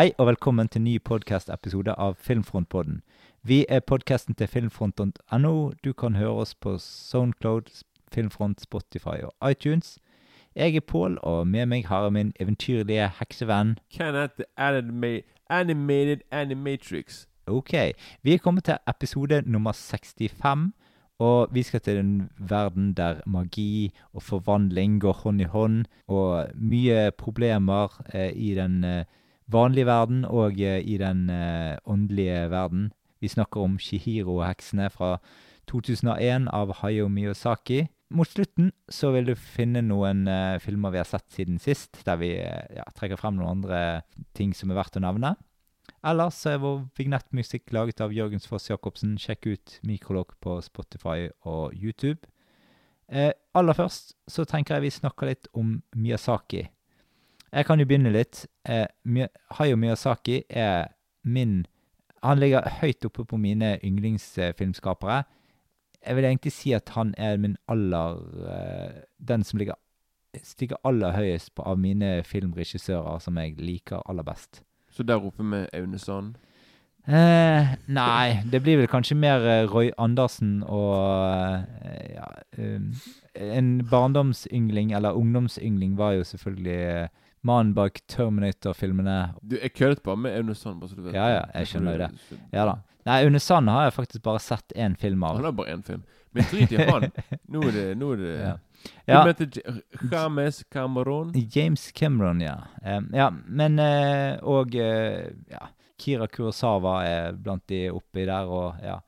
Hei og velkommen til ny podcast-episode av Filmfrontpodden. Vi er podcasten til filmfront.no. Du kan høre oss på Soundcloud, Filmfront, Spotify og iTunes. Jeg er Pål, og med meg har jeg min eventyrlige heksevenn. Kenneth the anima Animated Animatrix. Ok, vi er kommet til episode nummer 65, og vi skal til en verden der magi og forvandling går hånd i hånd, og mye problemer eh, i den eh, vanlige verden og eh, i den eh, åndelige verden. Vi snakker om Shihiro-heksene fra 2001 av Hayao Miyazaki. Mot slutten så vil du finne noen uh, filmer vi har sett siden sist, der vi uh, ja, trekker frem noen andre ting som er verdt å nevne. Ellers så er vår vignettmusikk laget av Jørgens Foss Jacobsen. Sjekk ut Mikrolog på Spotify og YouTube. Uh, aller først så tenker jeg vi snakker litt om Miyazaki. Jeg kan jo begynne litt. Eh, Hayo Miyazaki er min Han ligger høyt oppe på mine yndlingsfilmskapere. Jeg vil egentlig si at han er min aller eh, Den som ligger stiger aller høyest på av mine filmregissører som jeg liker aller best. Så der oppe med Aune Sand. Eh, nei, det blir vel kanskje mer eh, Roy Andersen og eh, ja, um, En barndomsyngling, eller ungdomsyngling, var jo selvfølgelig eh, mannen bak Terminator-filmene. Du, jeg køddet bare med Aune Sand, bare så du vet. Ja, ja, jeg skjønner jo det. Ja da. Nei, Aune Sand har jeg faktisk bare sett én film av. Han har bare én film. Men drit i han. Nå er det, nå er det Ja. Du Ja. mente James Cameron? James Cameron, ja. Um, ja, men uh, Og uh, ja, Kira Kurosawa er blant de oppi der, og ja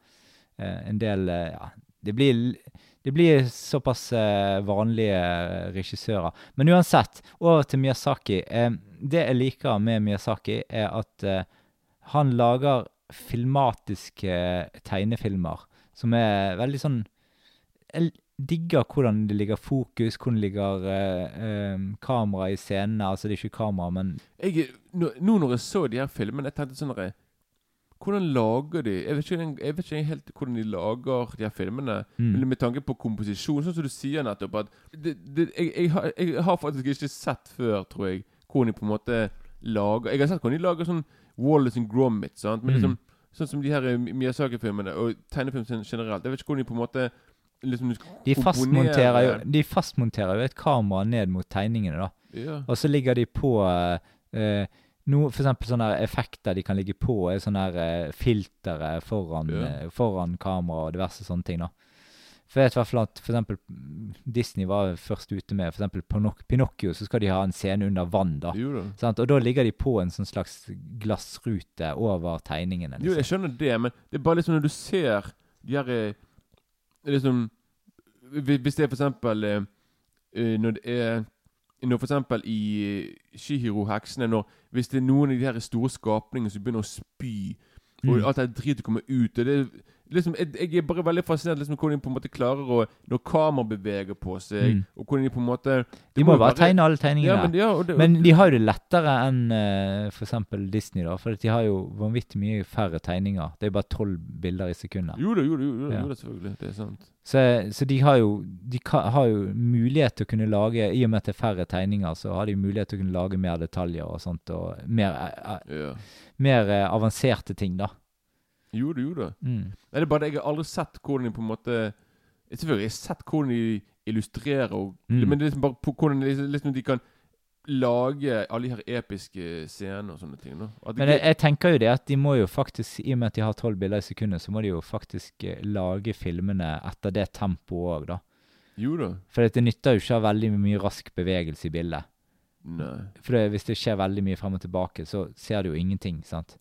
Uh, En del Ja. Det blir, det blir såpass eh, vanlige regissører. Men uansett, over til Miyazaki. Eh, det jeg liker med Miyazaki, er at eh, han lager filmatiske tegnefilmer som er veldig sånn Jeg digger hvordan det ligger fokus, hvordan det ligger eh, eh, kamera i scenene. Altså, det er ikke kamera, men Jeg, nå, nå når jeg så de her filmene, jeg tenkte sånn der, Hvordan lager de Jeg vet ikke, jeg vet ikke helt hvordan de lager de her filmene. mm. Men med tanke på komposisjon, sånn som du sier nettopp at det, det, jeg, jeg, har, jeg har faktisk ikke sett før, tror jeg, hvordan de på en måte lager Jeg har sett hvordan de lager sånn Wallace and Gromit, sant? Men Mm. liksom Sånn som de her eh, Miyazaki-filmene, og tegnefilm generelt. Jeg vet ikke hvordan de på en måte liksom De fastmonterer, jo, de fastmonterer jo et kamera ned mot tegningene, da. Ja. Og så ligger de på uh, eh, no, For eksempel sånne effekter de kan ligge på, er sånne her eh, filtre foran, Ja. eh, foran kamera og diverse sånne ting, da. For jeg vet i hvert fall at for eksempel mm, Disney var først ute med for eksempel Pinoc- Pinocchio, så skal de ha en scene under vann, da. Jo da. Sant? Og da ligger de på en sånn slags glassrute over tegningene. Jo, jeg Liksom. skjønner det, men det er bare liksom når du ser de her eh, Liksom Hvis det er for eksempel Når det er Når eksempel i eh, Shihiro-heksene når Hvis det er noen av de her store skapningene som begynner å spy, og Mm. alt det dritet kommer ut og det er liksom, jeg, jeg er bare veldig fascinert liksom, hvordan de på en måte klarer å Når kamera beveger på seg, Mm. og hvordan de på en måte De må jo bare tegne alle tegningene. Ja, men, ja, det, Men de har jo det lettere enn uh, f.eks. Disney, da. For de har jo vanvittig mye færre tegninger. Det er jo bare tolv bilder i sekundet. Jo da, jo da, jo da, Ja. jo da, selvfølgelig. Det er sant. Så, så de har jo De ka, har jo mulighet til å kunne lage I og med at det er færre tegninger, så har de mulighet til å kunne lage mer detaljer og sånt. Og mer, uh, eh, mer uh, avanserte ting, da. Jo da, jo da. Mm. Nei, det er bare det, jeg har aldri sett hvordan de på en måte Selvfølgelig, jeg har sett hvordan de illustrerer, og, Mm. men det er liksom bare på, hvordan de, liksom, de kan lage alle de her episke scenene og sånne ting. Da. Men jeg, jeg tenker jo det at de må jo faktisk, i og med at de har tolv bilder i sekundet, så må de jo faktisk eh, lage filmene etter det tempoet òg, da. jo da. For det nytter jo ikke å ha veldig mye rask bevegelse i bildet. Nei. For det, hvis det skjer veldig mye frem og tilbake, så ser du jo ingenting, sant?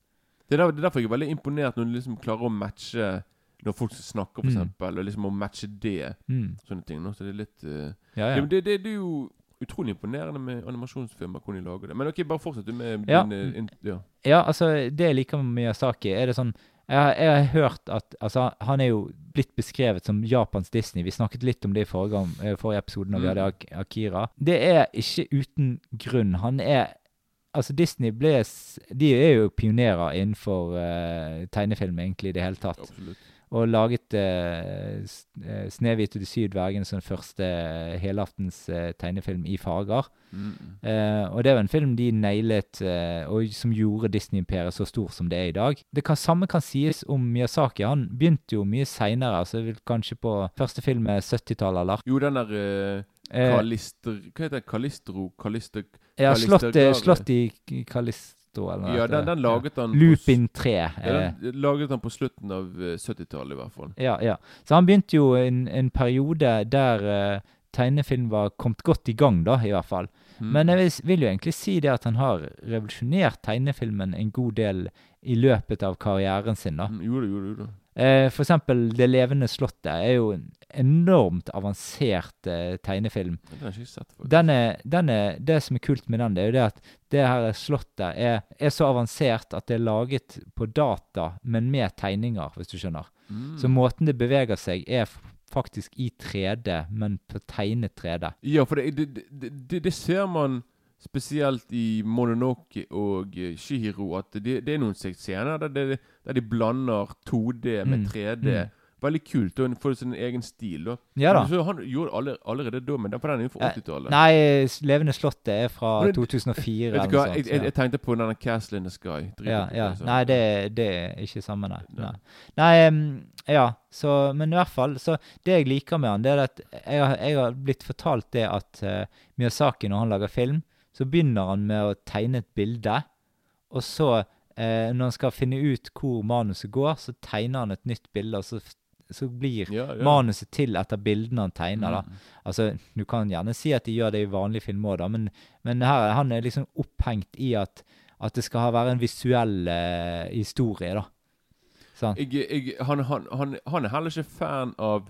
Det er, er derfor jeg er veldig imponert når du liksom klarer å matche når folk snakker, for Mm. og liksom å matche det. Mm. Sånne ting. Så det er litt uh, Ja, ja. det, det, det er jo utrolig imponerende med animasjonsfilmer, hvordan de lager det. Men ok, bare fortsett du med Ja. din eh, in, ja. Ja, altså, det jeg liker med Miyazaki, er det sånn Jeg, har- jeg har hørt at Altså, han er jo blitt beskrevet som Japans Disney. Vi snakket litt om det i forrige, eh, forrige episode når vi Mm. hadde Akira. Det er ikke uten grunn. Han er Altså, Disney ble De er jo pionerer innenfor uh, tegnefilm, egentlig, i det hele tatt. Absolutt. og laget uh, S- eh, 'Snehvit og de syv dvergene' som første eh, helaftens uh, tegnefilm i farger. Mm. Uh, og det var en film de nailet, eh, og som gjorde Disney-imperiet så stor som det er i dag. Det kan, samme kan sies om Miyazaki. Han begynte jo mye seinere, altså kanskje på første film med 70-tallet eller Jo, den der eh, eh, Kalister... Hva heter det? Kalistro? Kalister... Ja, slått, slått i K- eller noe. Ja, den, den laget han Lupin 3. Ja, Eh, den laget han på slutten av eh, 70-tallet, i hvert fall. ja, ja. Så han begynte jo en, en periode der uh, tegnefilm var kommet godt i gang, da, i hvert fall. Mm. Men jeg vil, jo egentlig si det at han har revolusjonert tegnefilmen en god del i løpet av karrieren sin, da. Mm, Jo jo jo. Eh, for eksempel Det levende slottet er jo en enormt avansert eh, tegnefilm. Den er, den er, det som er kult med den, det er jo det at det her slottet er, er så avansert at det er laget på data, men med tegninger, hvis du skjønner. Mm. Så måten det beveger seg, er faktisk i 3D, men på tegnet 3D. Ja, for det, det, det, det ser man spesielt i Mononoke og eh, Shihiro, at det, det er noen scener der, det, der de blander 2D med Mm, 3D. mm. Veldig kult, og får sin egen stil. da. Ja da. Så han gjorde alle, allerede da, men den, den er jo fra Eh, 80-tallet. Nei, Levende slottet er fra det- 2004 Vet du hva, jeg, jeg, jeg tenkte på denne Castle in the Sky. Ja, ja. det, Nei, det, det er ikke samme, nei. Nei. Nei, em, ja, så Men i hvert fall, så det jeg liker med han, det er at jeg har, jeg har blitt fortalt det at uh, Miyazaki, når han lager film, så begynner han med å tegne et bilde, og så, eh, når han skal finne ut hvor manuset går, så tegner han et nytt bilde, og så, så blir ja, ja. manuset til etter bildene han tegner, da. Mm. Altså, du kan gjerne si at de gjør det i vanlig film òg, men, men her, han er liksom opphengt i at, at det skal ha være en visuell eh, historie, da. Sånn. Jeg, jeg, han, han, han, han er heller ikke fan av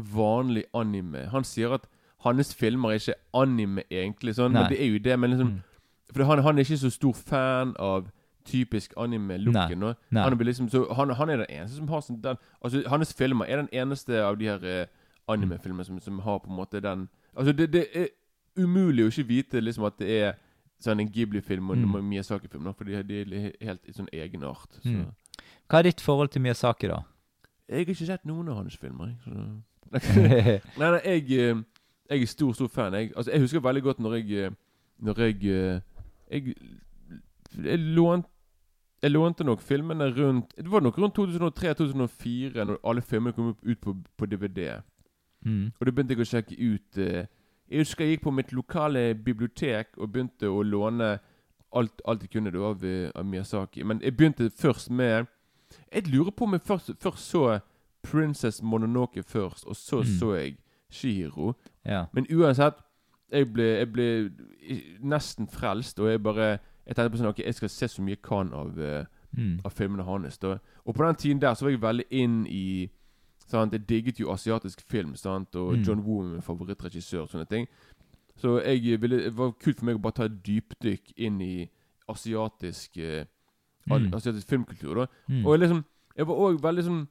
vanlig anime. Han sier at hans filmer er ikke anime, egentlig. Sånn, Nei. men det er jo det. Men liksom, Mm. For han, han er ikke så stor fan av typisk anime-looken. Han, liksom, han, han er den eneste som har sånn den Altså, hans filmer er den eneste av de her eh, anime-filmene som, som har på en måte den Altså, det, det er umulig å ikke vite liksom at det er sånn en Ghibli-film og en Mm. Miyazaki-film, for de, de er helt i sånn egenart. Så. Mm. Hva er ditt forhold til Miyazaki, da? Jeg har ikke sett noen av hans filmer. Nei, nei, jeg, eh, jeg er stor, stor fan. Jeg, altså, jeg husker veldig godt når jeg eh, Når jeg eh, Jeg, jeg, lånte jeg lånte nok filmene rundt Det var nok rundt 2003-2004, når alle filmene kom ut på, på DVD. mm. Og da begynte jeg å sjekke ut eh, Jeg husker jeg gikk på mitt lokale bibliotek og begynte å låne alt, alt jeg kunne av, av Miyazaki. Men jeg begynte først med Jeg lurer på om jeg først, først så Princess Mononoke først, og så Mm. så jeg Shihiro. Ja. Men uansett, jeg ble, jeg ble nesten frelst, og jeg bare Jeg tenkte på sånn Ok, jeg skal se så mye jeg kan av eh, Mm. av filmene hans. Da. Og på den tiden der så var jeg veldig inn i sant? Jeg digget jo asiatisk film, sant? og Mm. John Woo er min favorittregissør. sånne ting Så jeg ville, det var kult for meg å bare ta et dypdykk inn i asiatisk eh, Mm. asiatisk filmkultur. da Mm. Og jeg liksom Jeg var òg veldig sånn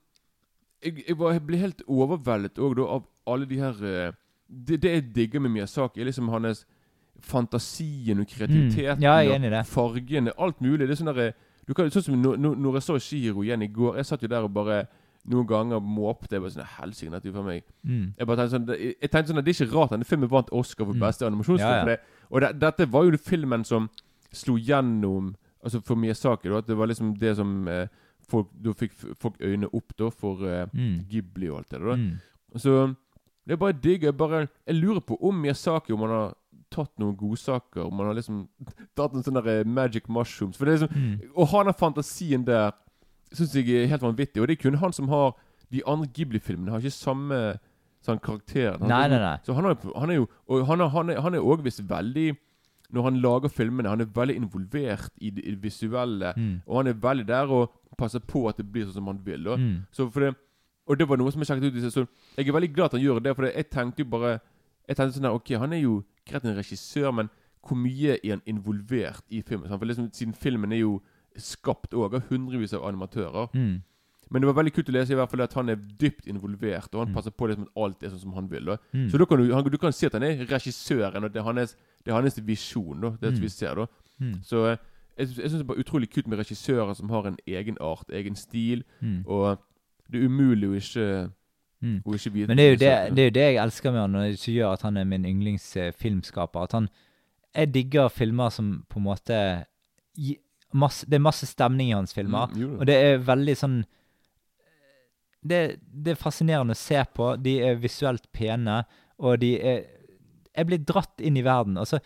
jeg, jeg, var, jeg ble helt overveldet òg, da, av alle de her eh, det, det jeg digger med Miyazaki, er liksom hans fantasien og kreativiteten. Mm. Ja, jeg er enig i det. Fargene, alt mulig. Det er sånn der, du kan, sånn som når, når- jeg så Shiro igjen i går Jeg satt jo der og bare noen ganger måpte. Jeg bare sånn Helsike, dette er for meg. Mm. Jeg bare tenkte sånn Jeg tenkte sånn at det er ikke rart denne filmen vant Oscar for Mm. beste animasjonsfilm. Ja, ja. Og det, dette var jo filmen som slo gjennom Altså for Miyazaki. Da, at det var liksom det som eh, folk, Da fikk folk øynene opp da for eh, Mm. Ghibli og alt det der. Mm. Så det er bare digg. Jeg, bare, jeg lurer på om Miyazaki Om han har tatt noen godsaker. Om han har liksom tatt noen sånne magic mushrooms. For det er liksom Mm. Å ha den fantasien der syns jeg er helt vanvittig. Og det er kun han som har De andre Ghibli-filmene har ikke samme sånn karakter. Han- Nei, nei, nei. Så han, har, han er jo Og han, er- han, er, han er visst veldig Når han lager filmene, han er veldig involvert i det, i det visuelle. Mm. Og han er veldig der og passer på at det blir sånn som han vil. Og, Mm. Så for det, og det var noe som jeg sjekket ut. i Så jeg er veldig glad at han gjør det. For jeg tenkte jo bare Jeg tenkte sånn der, Ok, han er jo greit en regissør, men hvor mye er han involvert i filmen? For liksom, Siden filmen er jo skapt òg av hundrevis av animatører. Mm. Men det var veldig kult å lese i hvert fall at han er dypt involvert, og han Mm. passer på liksom at alt er sånn som han vil. Da. Mm. Så da kan du, han, du kan si at han er regissøren, og det er hans, det er hans visjon. Da, det Mm. vi ser da Mm. Så eh, jeg, jeg syns det er bare utrolig kult med regissører som har en egen art, egen stil. Mm. Og Det er umulig å ikke, Mm. å ikke vite Men det er, jo det, det er jo det jeg elsker med han, og som gjør at han er min yndlingsfilmskaper. At han Jeg digger filmer som på en måte masse, Det er masse stemning i hans filmer, Mm, og det er veldig sånn det, det er fascinerende å se på. De er visuelt pene, og de er Jeg blir dratt inn i verden. Og så,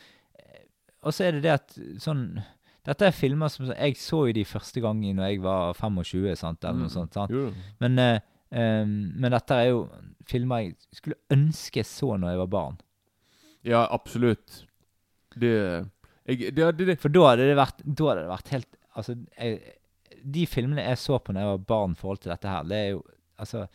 og så er det det at sånn Dette er filmer som Jeg så jo de første gangen når jeg var 25, sant, eller noe Mm, sånt. sant? Jo. Men, uh, um, men dette er jo filmer jeg skulle ønske jeg så når jeg var barn. Ja, absolutt. Det jeg, det, det, det. For da hadde det vært, da hadde det vært helt Altså, jeg, de filmene jeg så på når jeg var barn i forhold til dette her, det er jo Altså,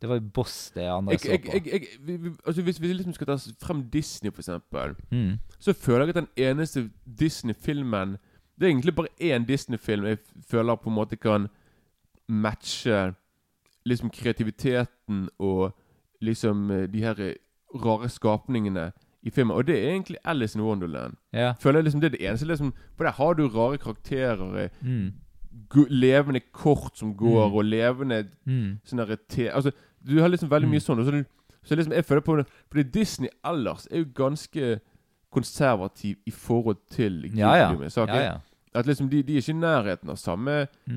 det var jo Boss det andre jeg, så på. jeg, jeg, vi, vi, altså hvis vi liksom skal ta frem Disney, for eksempel, mm. så føler jeg at den eneste Disney-filmen Det er egentlig bare én Disney-film jeg føler på en måte kan matche liksom kreativiteten og liksom eh, de her eh, rare skapningene i filmen. Og det er egentlig Alice in Wonderland. Ja. Føler jeg liksom Det er det eneste liksom For der har du rare karakterer. eh, Mm. Levende kort som går, Mm. og levende Mm. sånne te... Altså, du har liksom veldig Mm. mye sånn. Og så, så liksom, jeg føler på det Fordi Disney ellers er jo ganske konservativ i forhold til Ja, ja. Ja, ja. At liksom de, de er ikke i nærheten av samme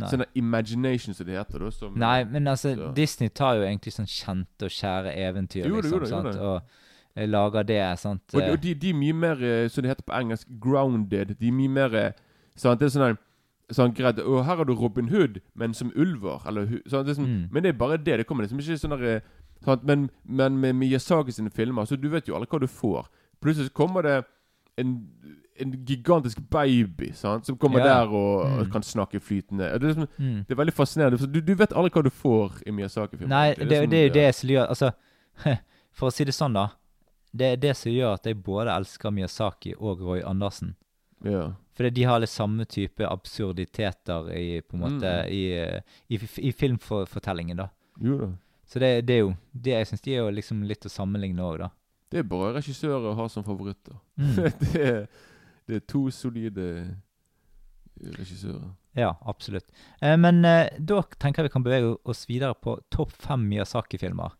sånn imagination, som det heter. da som, Nei, men altså, Så. Disney tar jo egentlig sånn kjente og kjære eventyr, Jo da, jo det, jo sant? og eh, lager det, sant? Og, eh, og de, de er mye mer, eh, som det heter på engelsk, grounded. De er mye mer eh, sant? Det er sånn Sånn, greit, og Her har du Robin Hood, men som ulver. Eller, sånn. Det sånn, Mm. Men det er bare det. Det kommer liksom ikke sånn der, sånn, sant? Men, men med Miyazaki sine filmer, så du vet jo alle hva du får. Plutselig kommer det en, en gigantisk baby sant? som kommer Ja. der og, og Mm. kan snakke flytende. Det er, liksom, mm. det er veldig fascinerende. Du, du vet aldri hva du får i Miyazaki-filmen. Nei, det, det, det, er jo det som gjør Altså, for å si det sånn, da. Det er det som gjør at jeg både elsker Miyazaki og Roy Andersen. Ja. Fordi de har litt samme type absurditeter i, på en måte, Mm. i, i, i filmfortellingen, da. Jo da. Så det, det er jo det Jeg syns de er jo liksom litt å sammenligne òg, da. Det er bare regissører å ha som favoritter. Mm. det, er, det er to solide regissører. Ja, absolutt. Eh, men eh, da tenker jeg vi kan bevege oss videre på topp fem Miyazaki-filmer.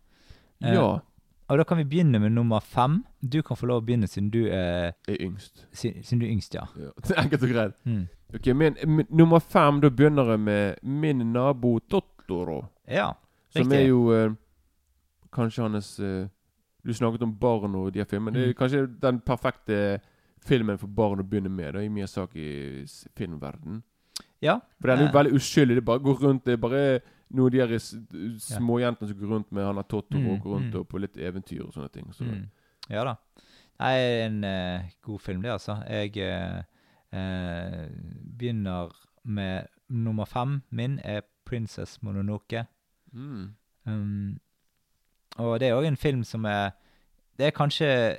Eh, Ja, Og da kan vi begynne med nummer fem. Du kan få lov å begynne siden du er, er yngst. siden, siden du er yngst, ja. Ja. Enkelt og greit. Mm. Ok, men, Nummer fem, da begynner jeg med min nabo Totoro. Ja, Som riktig. er jo eh, kanskje hans eh, Du snakket om barn og de filmene. Det er Mm. kanskje den perfekte filmen for barn å begynne med da, i Miyazakis filmverden. Ja. For den er jo Eh. veldig uskyldig. Det bare går rundt Det er bare noen av de her småjentene som går rundt med han har Totoro Mm, og går rundt mm. og på litt eventyr og sånne ting. Så. Mm. Ja da. Nei, en uh, god film, det, altså. Jeg uh, uh, begynner med nummer fem. Min er 'Princess Mononoke'. Mm. Um, og det er òg en film som er Det er kanskje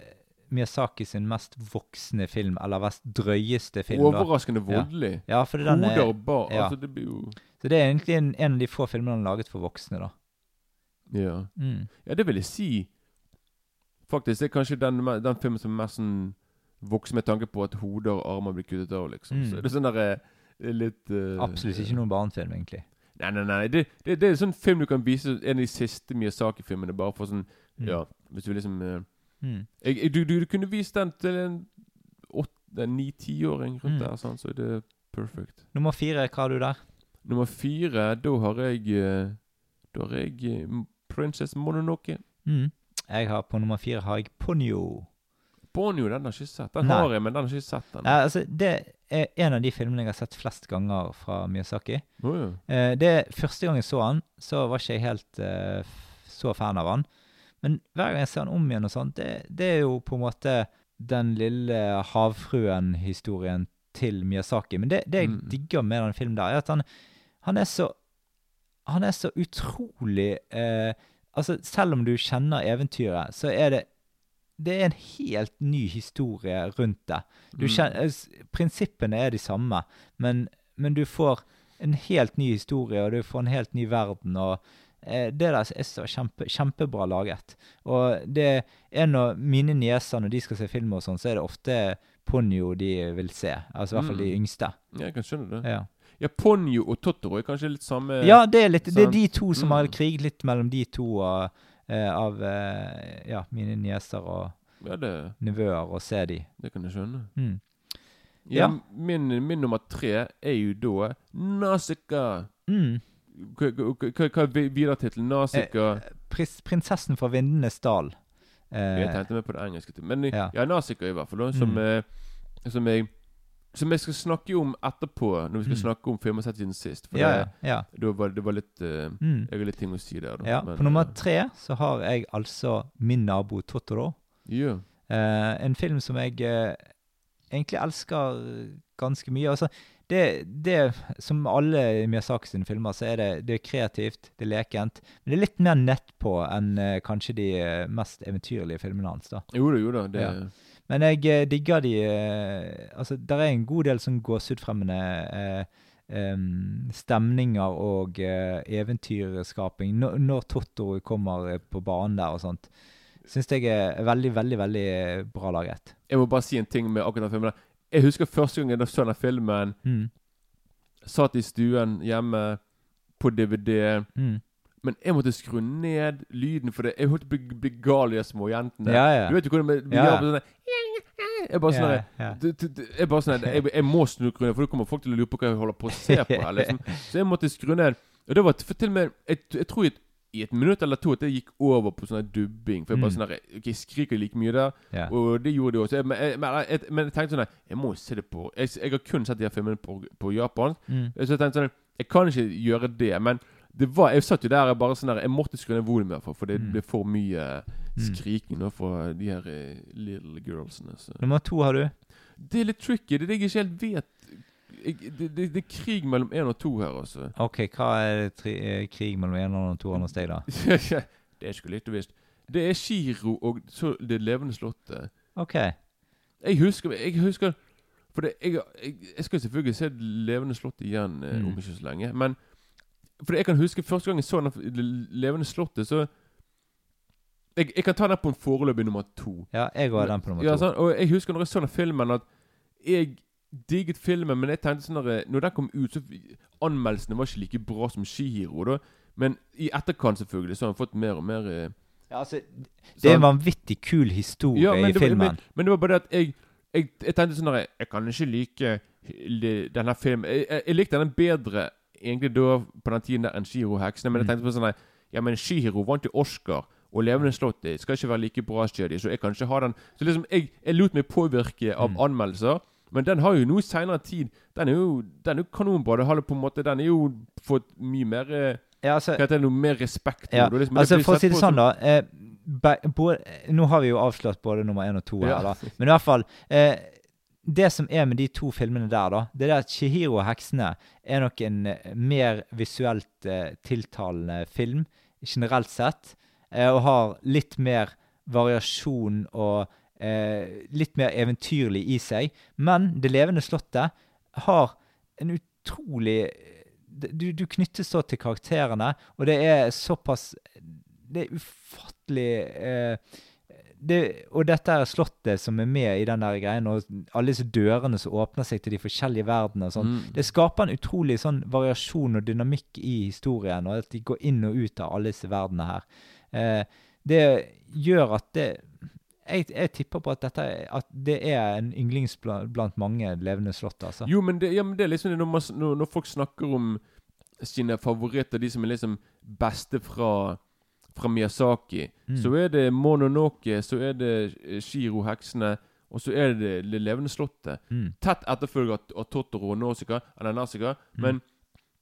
Miyazaki sin mest voksne film, eller mest drøyeste film. Overraskende voldelig. Ja, den Hoder er, og bar ja. Altså, det blir jo så det er egentlig en, en av de få filmene han har laget for voksne, da. Ja. Mm. Ja, det vil jeg si. Faktisk, det er kanskje den, den filmen som er mest sånn voksen med tanke på at hoder og armer blir kuttet av, liksom. Mm. Så det er sånn der eh, litt uh, Absolutt ikke noen barnefilm, egentlig. Nei, nei, nei. Det, det, det er en sånn film du kan vise En av de siste Miyazaki-filmene, bare for sånn Mm. Ja, hvis du liksom eh, Mm. jeg, du, du, du kunne vist den til en ni-tiåring rundt Mm. der, sånn, så er det perfect. Nummer fire, hva har du der? Nummer fire, da har jeg eh, Da har jeg eh, Princess Mononoke. Mm. Jeg har På nummer fire har jeg Ponyo. Ponyo, den har jeg ikke sett. Den Nei. har jeg, men den har jeg ikke sett. den. Ja, altså, det er en av de filmene jeg har sett flest ganger fra Miyazaki. Oh, ja. Eh, det Første gang jeg så han, så var ikke jeg helt eh, så fan av han. Men hver gang jeg ser han om igjen, og sånt, det, det er jo på en måte den lille havfruen-historien til Miyazaki. Men det, det jeg Mm. digger med den filmen der, er at han, han er så Han er så utrolig eh, Altså, selv om du kjenner eventyret, så er det det er en helt ny historie rundt det. Du Mm. kjenner, s- prinsippene er de samme, men, men du får en helt ny historie, og du får en helt ny verden. og Det der er så kjempe, kjempebra laget. Og det er når mine nieser, når de skal se film og sånn, så er det ofte Ponyo de vil se. Altså i hvert fall de Mm. yngste. Ja, jeg kan skjønne det. Ja. Ja, Ponyo og Totoro er kanskje litt samme Ja, det er, litt, det er de to som Mm. har kriget litt mellom de to eh, av eh, ja, mine nieser og Ja, det, nevøer, og se de. det kan jeg skjønne. Mm. Ja, Ja. Min, min nummer tre er jo da Nasica. Mm. Hva er vi- videretittelen? eh, Pris, 'Prinsessen fra vindenes dal'. Eh, Jeg tenkte meg på det engelske. Men ja, Ja. Nausicaa i hvert fall. Da, som, Mm. som, jeg, som jeg skal snakke om etterpå, når vi skal Mm. snakke om filmer siden sist. For ja, det, ja. det, var, det var litt uh, Mm. Jeg har litt ting å si der, da. ja. Men, På nummer eh, tre så har jeg altså 'Min nabo Totoro'. Yeah. Eh, en film som jeg eh, egentlig elsker ganske mye. Altså, det, det Som alle Miyazaki sine filmer, så er det, det er kreativt, det er lekent. Men det er litt mer nettpå enn uh, kanskje de eh, mest eventyrlige filmene hans. da. Jo da, jo da. Det, Ja. Men jeg uh, digger de uh, Altså, der er en god del sånn gåsehudfremmende eh, em, stemninger og eventyrskaping når, når Totoro kommer på banen der og sånt. Syns jeg er veldig, veldig, veldig bra laget. Jeg må bare si en ting med akkurat den filmen. Jeg husker første gang jeg så den filmen. Mm. Satt i stuen hjemme på DVD. Mm. Men jeg måtte skru ned lyden, for det. jeg holdt på å bli, gal i de små jentene. Ja, ja. Du vet jo hvordan vi Ja. gjør sånn Jeg bare sånn ja, ja. Jeg bare sånn jeg, jeg må skru ned, for da kommer folk til å lure på hva jeg holder på å se på. her, Liksom. Så jeg måtte skru ned. Og det var til og med Jeg, jeg tror et, i et minutt eller to at det gikk over på sånn dubbing. For jeg bare Mm. sånn der, ok, jeg skriker like mye der. yeah. Og det gjorde de også. Men, jeg, men, jeg, men jeg tenkte sånn Jeg må se det på Jeg, jeg har kun sett de her filmene på, på Japan. Mm. Så jeg tenkte sånn Jeg kan ikke gjøre det. Men det var, jeg satt jo der jeg bare sånn der Jeg måtte skru ned volumet, for, for det Mm. ble for mye Mm. skriking nå fra de her eh, little girlsene. Så. Nummer to har du. Det er litt tricky. Det er det jeg ikke helt vet. Jeg, det, det, det er krig mellom én og to her, altså. OK, hva er tri eh, krig mellom én og to andre steg, da? det er ikke litt og visst. Det er Giro og så Det levende slottet. OK. Jeg husker, jeg husker For det, jeg, jeg, jeg skal selvfølgelig se Det levende slottet igjen eh, Mm. om ikke så lenge. Men For jeg kan huske første gang jeg så Det levende slottet, så jeg, jeg kan ta den på en foreløpig nummer to. Ja, jeg går den på nummer Ja, to. sånn, og jeg husker når jeg så den filmen, at jeg digget filmen, men jeg tenkte sånn at når den kom ut, så Anmeldelsene var ikke like bra som Shihiro, da. Men i etterkant, selvfølgelig, så har han fått mer og mer eh, Ja, altså, det er en vanvittig kul historie Ja, i det var- filmen. Men, men det var bare det at jeg Jeg, jeg tenkte sånn der, Jeg kan ikke like denne filmen Jeg, jeg, jeg likte den bedre egentlig da på den tiden der enn Shihiro Heksene, men jeg Mm. tenkte på sånn der, Ja, men Shihiro vant jo Oscar, og Levende slott det skal ikke være like bra Jedi, så jeg kan ikke ha den Så liksom, jeg, jeg lot meg påvirke av Mm. anmeldelser. Men den har jo nå seinere tid Den er jo Den er jo kanonbra. Har på en måte Den er jo fått mye mer eh, Ja, altså, det, noe mer respekt. ja, liksom- altså for å si det sånn, da. Eh, be, både, nå har vi jo avslørt både nummer én og to her, Ja. da. Men i hvert fall eh, Det som er med de to filmene der, da, det er at Chihiro og heksene er nok en eh, mer visuelt eh, tiltalende film generelt sett, eh, og har litt mer variasjon og eh, litt mer eventyrlig i seg. Men Det levende slottet har en utrolig du, du knyttes så til karakterene, og det er såpass Det er ufattelig eh, det, Og dette er slottet som er med i den der greien, og alle disse dørene som åpner seg til de forskjellige verdenene og sånn. Mm. Det skaper en utrolig sånn variasjon og dynamikk i historien, og at de går inn og ut av alle disse verdenene her. Eh, det gjør at det jeg, jeg tipper på at, dette, at det er en ynglings blant, mange levende slott, altså. Jo, men det, ja, men det er liksom det når, når, når folk snakker om sine favoritter, de som er liksom beste fra, fra Miyazaki, Mm. så er det Mononoke, så er det eh, Shiro Heksene, og så er det Det levende slottet. Mm. Tett etterfølger av, Totoro og Nausicaa, eller Nausicaa, Mm. men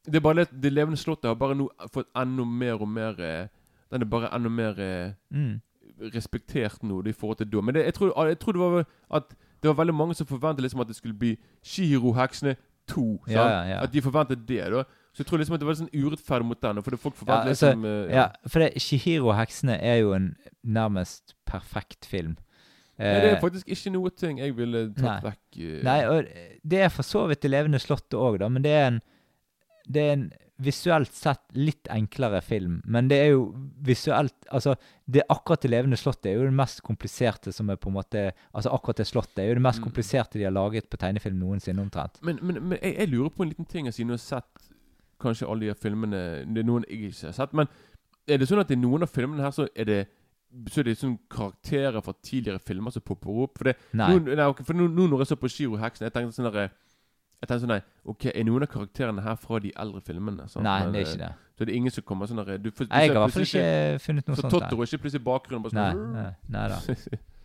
det er bare det, det levende slottet har bare nå fått enda mer og mer Den er bare enda mer eh, Mm. Respektert nå i forhold til da. Men det, jeg, tror, jeg tror det var at det var veldig mange som forventet liksom at det skulle bli Shihiro-heksene 2. Ja, ja, ja. At de forventet det. da Så jeg tror liksom at det var sånn urettferdig mot den. Fordi folk Ja, altså, liksom uh, Ja, for det, Shihiro og heksene er jo en nærmest perfekt film. Nei, det er Eh, faktisk ikke noe ting jeg ville tatt Nei. vekk. Uh, Nei, og det er for så vidt Det levende slottet òg, da, men det er en Det er en visuelt sett litt enklere film, men det er jo visuelt Altså, det akkurat det levende slottet er jo det mest kompliserte som er på en måte Altså, akkurat det slottet er jo det mest Mm. kompliserte de har laget på tegnefilm noensinne, omtrent. Men, men, men jeg, jeg lurer på en liten ting, siden du har sett kanskje alle de her filmene Det er noen jeg ikke har sett, men er det sånn at i noen av filmene her så er det så er det sånn karakterer fra tidligere filmer som popper opp? For, det, Nei. nå, nei, for nå, nå når jeg så på Shiro Heksen, jeg tenkte sånn der, Jeg tenkte sånn nei, Ok, er noen av karakterene her fra de eldre filmene? sant? Nei, Men, det er eh, ikke det. Så det er ingen som kommer sånn der du, for, du Jeg har i hvert fall ikke funnet noe Så sånt. Totoro der. er ikke plutselig i bakgrunnen bare Nei, sånn nei, nei da.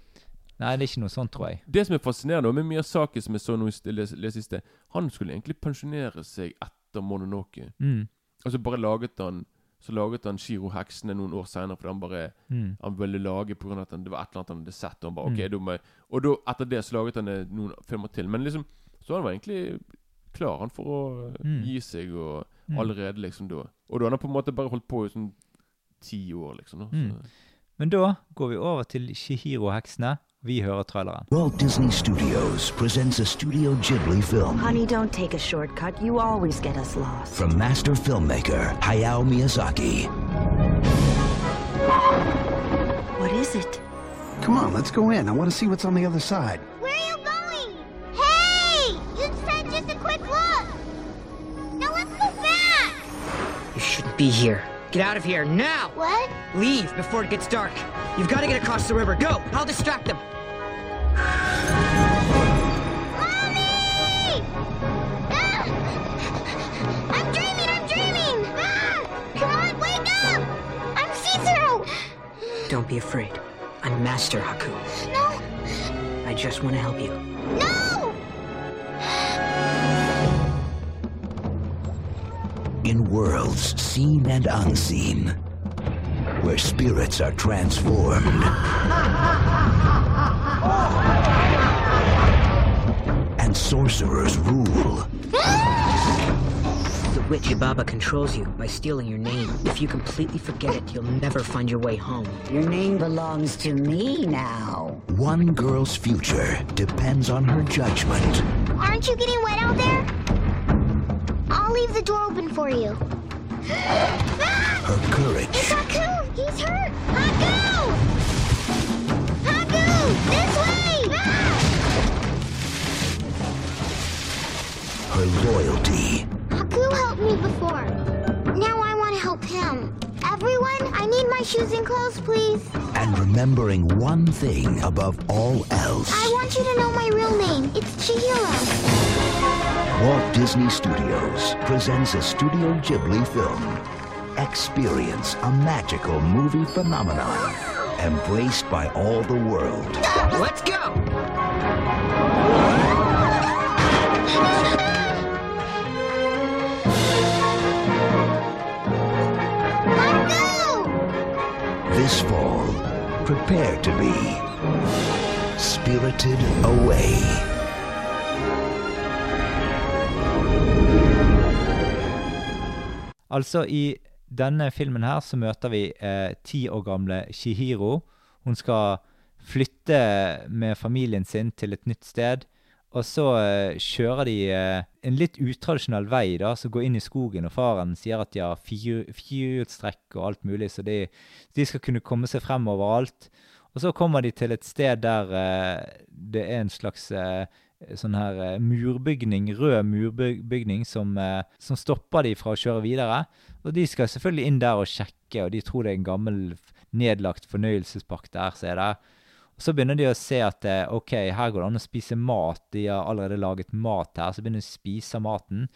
Nei, det er ikke noe sånt, tror jeg. Det som er fascinerende med Miyazaki, som jeg så nå les, les i sted, han skulle egentlig pensjonere seg etter Mononoke. Mm, Altså bare laget han Så laget han Shiro Heksene noen år senere fordi han bare mm, Han ville lage pga. at han, det var et eller annet han hadde sett. Og han bare, ok, Mm. da må Og da, etter det så laget han eh, noen filmer til. Men liksom Så han var egentlig klar han for å Mm. gi seg og mm. allerede liksom da. Og da har han på en måte bare holdt på i sånn ti år, liksom. Da. Mm. Men da går vi over til Shihiro-heksene. Vi hører traileren. Walt Disney Studios presents a Studio Ghibli film Honey, don't take a shortcut. You always get us lost. from master filmmaker Hayao Miyazaki. What is it? Come on, let's go in. I want to see what's on the other side. Be here. Get out of here now! What? Leave before it gets dark. You've got to get across the river. Go! I'll distract them. Mommy! Ah! I'm dreaming, I'm dreaming! Ah! Come on, wake up! I'm see-through! Don't be afraid. I'm Master Haku. No! I just want to help you. No! In worlds seen and unseen, where spirits are transformed and sorcerers rule. The witch Yubaba controls you by stealing your name. If you completely forget it, you'll never find your way home. Your name belongs to me now. One girl's future depends on her judgment. Aren't you getting wet out there? I'll leave the door open for you. Ah! Her courage. It's Haku! He's hurt! Haku! Haku! This way! Ah! her loyalty, Haku helped me before. Now I want to help him. Everyone, I need my shoes and clothes, please. and remembering one thing above all else. I want you to know my real name. It's Chihiro. Walt Disney Studios presents a Studio Ghibli film. Experience a magical movie phenomenon embraced by all the world. Let's go! This fall, prepare to be spirited away. Altså, i denne filmen her så møter vi eh, ti år gamle Shihiro. Hun skal flytte med familien sin til et nytt sted. Og så eh, kjører de eh, en litt utradisjonell vei, da, som går inn i skogen. Og faren sier at de har fire- firehjulstrekk og alt mulig, så de, de skal kunne komme seg frem overalt. Og så kommer de til et sted der eh, det er en slags eh, sånn her eh, murbygning, rød murbygning, som, eh, som stopper de fra å kjøre videre. Og de skal selvfølgelig inn der og sjekke, og de tror det er en gammel, nedlagt fornøyelsespark der, ser jeg der. Så begynner de å se at eh, ok, her går det an å spise mat. De har allerede laget mat her, så begynner de å spise maten.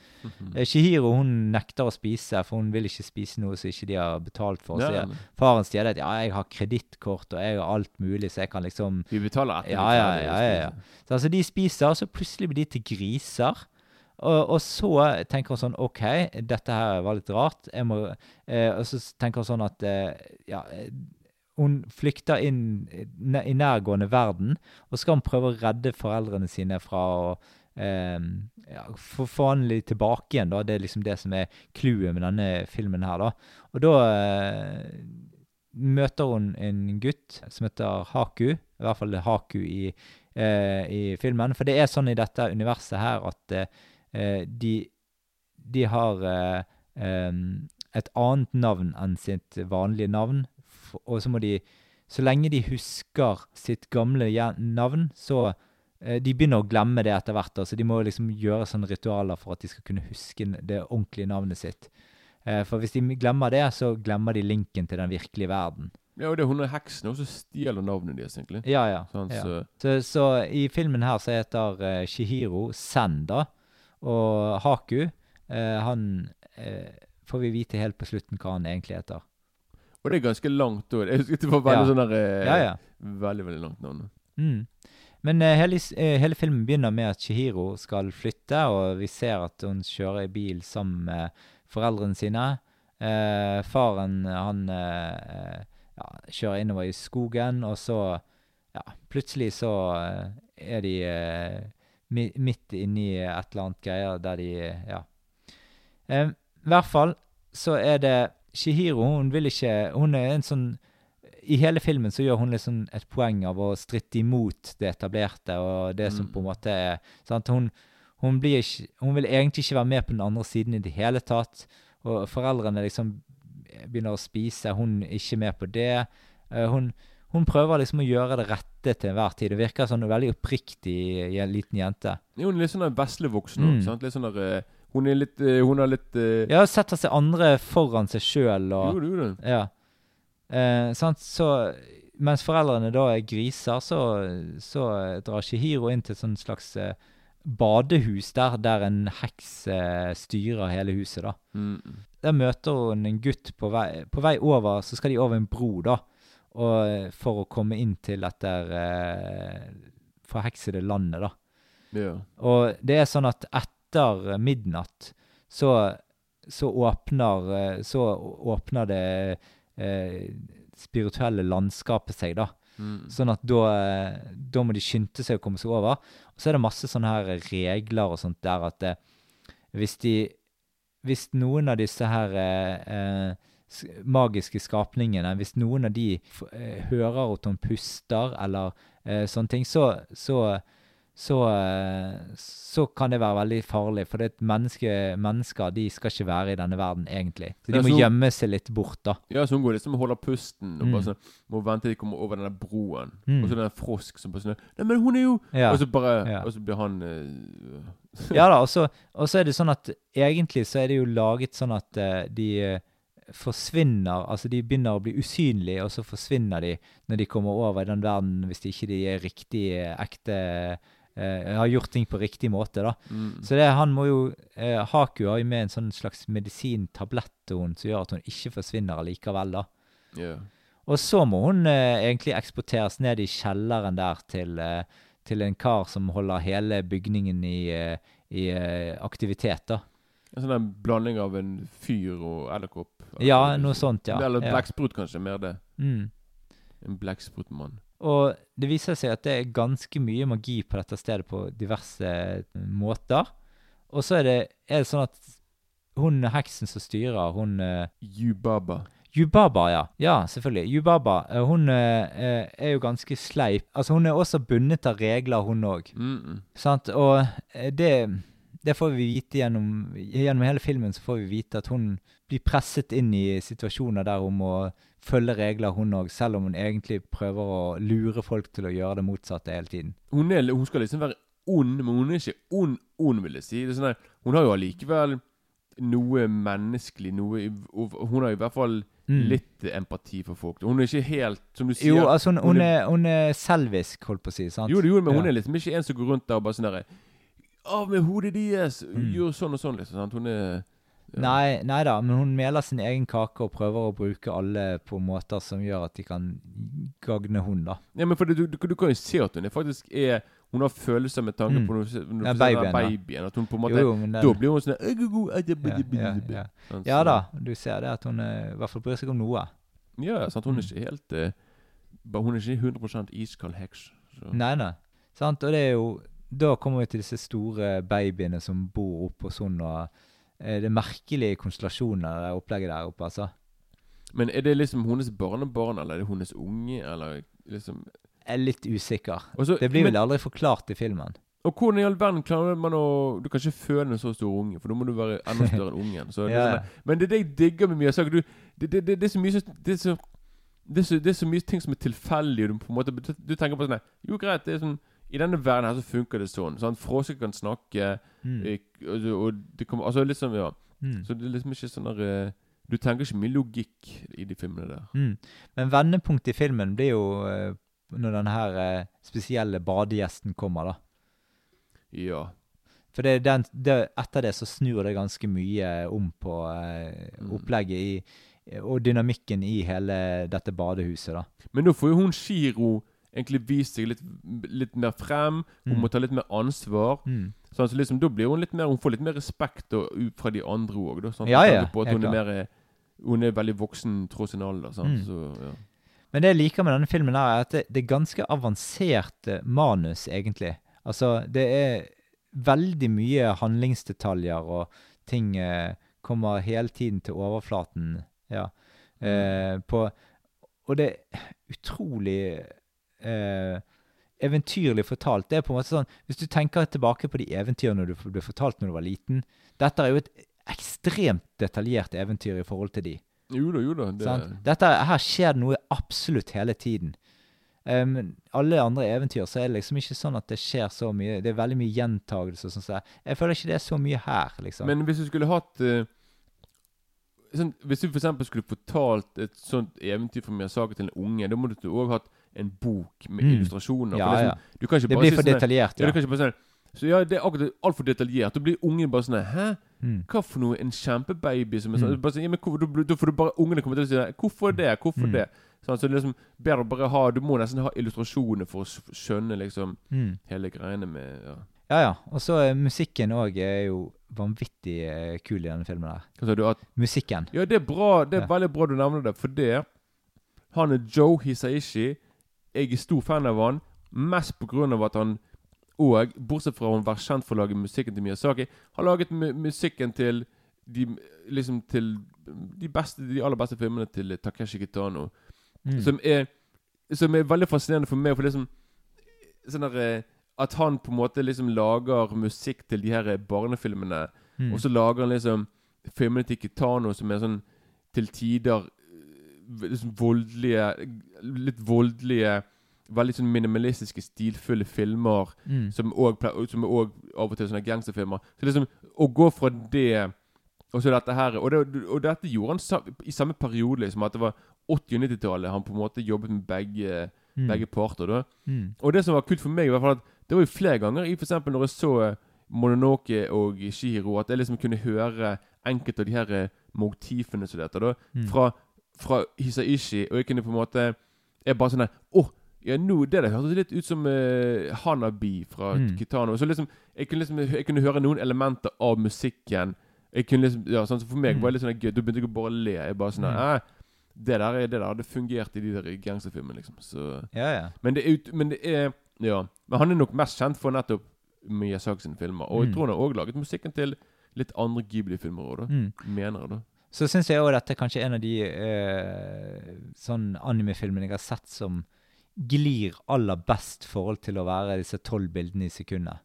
Eh, Shihiro hun nekter å spise, for hun vil ikke spise noe som ikke de har betalt for. Så nei, faren sier at ja, jeg har kredittkort og jeg har alt mulig, så jeg kan liksom Vi betaler etter. Ja, ja, ja, ja, ja. Så altså, de spiser, og så plutselig blir de til griser. Og, og så tenker hun sånn OK, dette her var litt rart. Må, eh, og så tenker hun sånn at eh, Ja, hun flykter inn i nærgående verden, og skal hun prøve å redde foreldrene sine fra å eh, ja, få litt tilbake igjen, da. Det er liksom det som er clouet med denne filmen her, da. Og da eh, møter hun en gutt som heter Haku. I hvert fall Haku i, eh, i filmen. For det er sånn i dette universet her at eh, de, de har eh, ehm, et annet navn enn sitt vanlige navn. Og så må de Så lenge de husker sitt gamle navn, så eh, De begynner å glemme det etter hvert. Altså de må liksom gjøre sånne ritualer for at de skal kunne huske det ordentlige navnet sitt. Eh, For hvis de glemmer det, så glemmer de linken til den virkelige verden. Ja, og det er hun er heksen også stjeler navnet deres, egentlig. Ja, ja. Sant, ja. så- Så, så i filmen her så heter uh, Shihiro Sen, da. Og Haku, uh, han uh, får vi vite helt på slutten hva han egentlig heter. Og det er ganske langt òg. Jeg husker det var veldig Ja. sånn der eh, Ja, ja. Veldig, veldig langt navn. Mm. Men eh, hele, eh, hele filmen begynner med at Shihiro skal flytte, og vi ser at hun kjører i bil sammen med foreldrene sine. Eh, faren, han eh, ja, kjører innover i skogen, og så Ja, plutselig så eh, er de eh, mi, midt inni et eller annet greier der de eh, Ja. Eh, I hvert fall så er det Shihiro, hun vil ikke Hun er en sånn i hele filmen så gjør hun liksom et poeng av å stritte imot det etablerte og det som Mm. på en måte er sant? Hun, hun, blir ikke, hun vil egentlig ikke være med på den andre siden i det hele tatt. Og foreldrene liksom begynner å spise, hun er ikke med på det. Eh, hun, hun prøver liksom å gjøre det rette til enhver tid. Det virker sånn veldig oppriktig i en liten jente. Jo, hun er litt sånn der veslevoksen Mm. òg. Mm. Litt sånn der eh, Hun er litt uh, Hun har litt uh, Ja, setter seg andre foran seg sjøl og Jo, det gjorde. Ja. Eh, sant? Så mens foreldrene da er griser, så, så drar Shihiro inn til et sånn slags eh, badehus der, der en heks eh, styrer hele huset, da. Mm. Der møter hun en gutt på vei, på vei over, så skal de over en bro, da. Og, eh, for å komme inn til dette eh, forheksede landet, da. Ja. Og det er sånn at etter midnatt så, så åpner eh, Så åpner det eh, spirituelle landskapet seg, da. Mm. Sånn at da, eh, da må de skynde seg å komme seg over. Og så er det masse sånne her regler og sånt der at eh, hvis de Hvis noen av disse her eh, eh, magiske skapningene, hvis noen av de hører at hun puster eller eh, sånne ting, så, så så, eh, så kan det være veldig farlig, for det et menneske, mennesker de skal ikke være i denne verden, egentlig. Så de må sånn, gjemme seg litt bort, da. Ja, så hun går liksom og holder pusten og Mm. bare sånn må vente til de kommer over denne broen. Mm. Og så er det en frosk som bare sånn Nei, men hun er jo Ja. Og så bare Ja. Og så blir han øh, Ja da, og så, og så er det sånn at egentlig så er det jo laget sånn at eh, de forsvinner, altså de begynner å bli usynlige, og så forsvinner de når de kommer over i den verden, hvis de ikke de er riktig ekte, eh, har gjort ting på riktig måte da. mm. Så det, han må jo, eh, Haku har jo med en sånn slags medisintablett til hun, som gjør at hun ikke forsvinner allikevel da. Yeah. Og så må hun eh, egentlig eksporteres ned i kjelleren der til, eh, til en kar som holder hele bygningen i, eh, i eh, aktivitet, da. En sånn blanding av en fyr og edderkopp. Ja, noe sånt, ja. Eller ja. kanskje. Mer det. Mm. En blekksprutmann. Og det viser seg at det er ganske mye magi på dette stedet på diverse måter. Og så er det, er det sånn at hun heksen som styrer, hun eh, Yubaba. Yubaba, ja. Ja, selvfølgelig. Yubaba, eh, hun eh, eh, er jo ganske sleip. Altså, hun er også bundet av regler, hun òg. Mm -mm. Sant? Og eh, det, det får vi vite gjennom, gjennom hele filmen. Så får vi vite at hun blir presset inn i situasjoner der hun må følge regler, hun òg. Selv om hun egentlig prøver å lure folk til å gjøre det motsatte hele tiden. Hun, er, hun skal liksom være ond, men hun er ikke ond, ond vil jeg si. Det er sånn der, hun har jo allikevel noe menneskelig noe Hun har i hvert fall Mm. litt empati for folk. Hun er ikke helt, som du sier Jo, altså hun, hun hun, er- hun er selvisk, holdt på å si. sant? Jo, det gjorde men hun er liksom ikke en som går rundt der og bare sånn derre Av med hodet deres! Mm. Gjør sånn og sånn, liksom. Sant? Hun er ja. Nei, nei da, men hun meler sin egen kake og prøver å bruke alle på måter som gjør at de kan gagne hun, da. Ja, men for du, du, du kan jo se at hun er faktisk er Hun har følelser med tanke Mm. på ser- når du Ja, babyen, babyen. At hun på en måte Jo, jo, den, Da blir hun sånn «Æ, gu, gu, æ, det, ja, ja, ja. Sant, ja da, du ser det at hun eh, i hvert fall bryr seg om noe. Ja, sant. Hun er Mm. ikke helt eh, Hun er ikke 100 iskald heks. Så. Nei, nei. Sant? Og det er jo Da kommer vi til disse store babyene som bor oppe hos henne. og eh, det er merkelige konstellasjoner, det opplegget der oppe, altså. Men er det liksom hennes barnebarn, eller er det hennes unge, eller liksom Jeg er litt usikker. Også, Det blir vel aldri forklart i filmen. Og hvordan i all verden klarer man å Du kan ikke føde en så stor unge, for da må du være enda større enn ungen. Så Ja, sånn men det er det jeg digger med Miyazaki. Du, det, det, det, det er så mye det, er så, det, er så, det er så mye ting som er tilfeldig, og du på en måte Du, du tenker på sånn Jo, greit, det er sånn I denne verden her så funker det sånn. sånn Fråser kan snakke, Mm. eh, og, og det kommer Altså liksom, ja. Mm. Så det er liksom ikke sånn der eh, Du tenker ikke mye logikk i de filmene der. Mm. Men vendepunktet i filmen blir jo eh, når den her spesielle badegjesten kommer, da. Ja. For det, den, det, etter det så snur det ganske mye om på Mm. opplegget i, og dynamikken i hele dette badehuset, da. Men da får jo hun Shiro egentlig vist seg litt, litt mer frem. Hun Mm. må ta litt mer ansvar. Mm. Sånn, så liksom, da blir hun litt mer Hun får litt mer respekt og, fra de andre òg. Sånn, Ja, ja, På at hun er, mer, hun er veldig voksen tross sin alder. Sånn, Mm. Så, ja. Men det jeg liker med denne filmen, er at det, det er ganske avansert eh, manus, egentlig. Altså, det er veldig mye handlingsdetaljer, og ting eh, kommer hele tiden til overflaten. Ja. Eh, på, og det er utrolig eh, eventyrlig fortalt. Det er på en måte sånn, Hvis du tenker tilbake på de eventyrene du ble fortalt når du var liten Dette er jo et ekstremt detaljert eventyr i forhold til de. Jo da, jo da. Det, Sånn? Dette, her skjer det noe absolutt hele tiden. Um, alle andre eventyr så er det liksom ikke sånn at det skjer så mye. Det er veldig mye gjentagelse. Sånn, så jeg føler ikke det er så mye her, liksom. Men hvis du skulle hatt uh, sånn, Hvis du f.eks. skulle fortalt et sånt eventyr fra Miyazaki til en unge, da måtte du òg hatt en bok med Mm. illustrasjoner. ja, det, sånn, ja. sånn, Det blir for sånn detaljert, Ja, ja. du kan ikke bare sånn Så ja, det er akkurat altfor detaljert. Da blir ungen bare sånn Hæ? Mm. Hva for noe? En kjempebaby som er sånn Mm. sånn, ja, men hvorfor, da, da får du bare Ungene kommer til å si det. Hvorfor det? Hvorfor Mm. det? Sånn, så det er liksom bedre å bare ha Du må nesten ha illustrasjoner for å skjønne liksom Mm. hele greiene med ja. Ja, ja. Og så er musikken òg er jo vanvittig eh, kul i denne filmen der. Hva sa du? At Musikken. Ja, det er bra. Det er Ja. veldig bra du nevner det, for det Han er Joe Hisaishi. Jeg er stor fan av han, mest av at han og, bortsett fra å være kjent for å lage musikken til Miyazaki, har laget mu musikken til de liksom til de beste De aller beste filmene til Takeshi Kitano. Mm. Som er Som er veldig fascinerende for meg, for liksom Sånn der eh, At han på en måte liksom lager musikk til de her barnefilmene. Mm. Og så lager han liksom filmene til Kitano som er sånn til tider liksom voldelige Litt voldelige Veldig sånn minimalistiske, stilfulle filmer. Mm. Som òg også av og til sånne gangsterfilmer. Så liksom Å gå fra det Og så dette her Og, det, og dette gjorde han sa, i samme periode, liksom. At det var 80- og 90-tallet han på en måte jobbet med begge, Mm. begge parter. da Mm. og det som var kult for meg, i hvert fall at det var jo flere ganger i for eksempel når jeg så Mononoke og Shihiro, at jeg liksom kunne høre enkelte av de her motivene som dette, da, Mm. fra, fra Hisaishi, og jeg kunne på en måte Jeg bare sånn der Å! ja, nå, det der hørtes litt ut som uh, Hanabi fra Mm. Kitano. Så liksom jeg kunne, liksom jeg kunne høre noen elementer av musikken. Jeg kunne liksom, ja, sånn, så For meg Mm. var det litt sånn gøy. Da begynte jeg å bare le. Jeg bare sånn Mm. eh, det der, er- det der hadde fungert i de der gangsterfilmene, liksom. Så Ja, ja. men det er, ut, men det er Ja. Men han er nok mest kjent for nettopp Miyazaki sine filmer. Og jeg Mm. tror han har òg laget musikken til litt andre Ghibli-filmer òg, da. Mm. Mener jeg, da. Så syns jeg òg dette er kanskje en av de eh, sånn animefilmene jeg har sett som glir aller best forhold til å være disse tolv bildene i sekundet.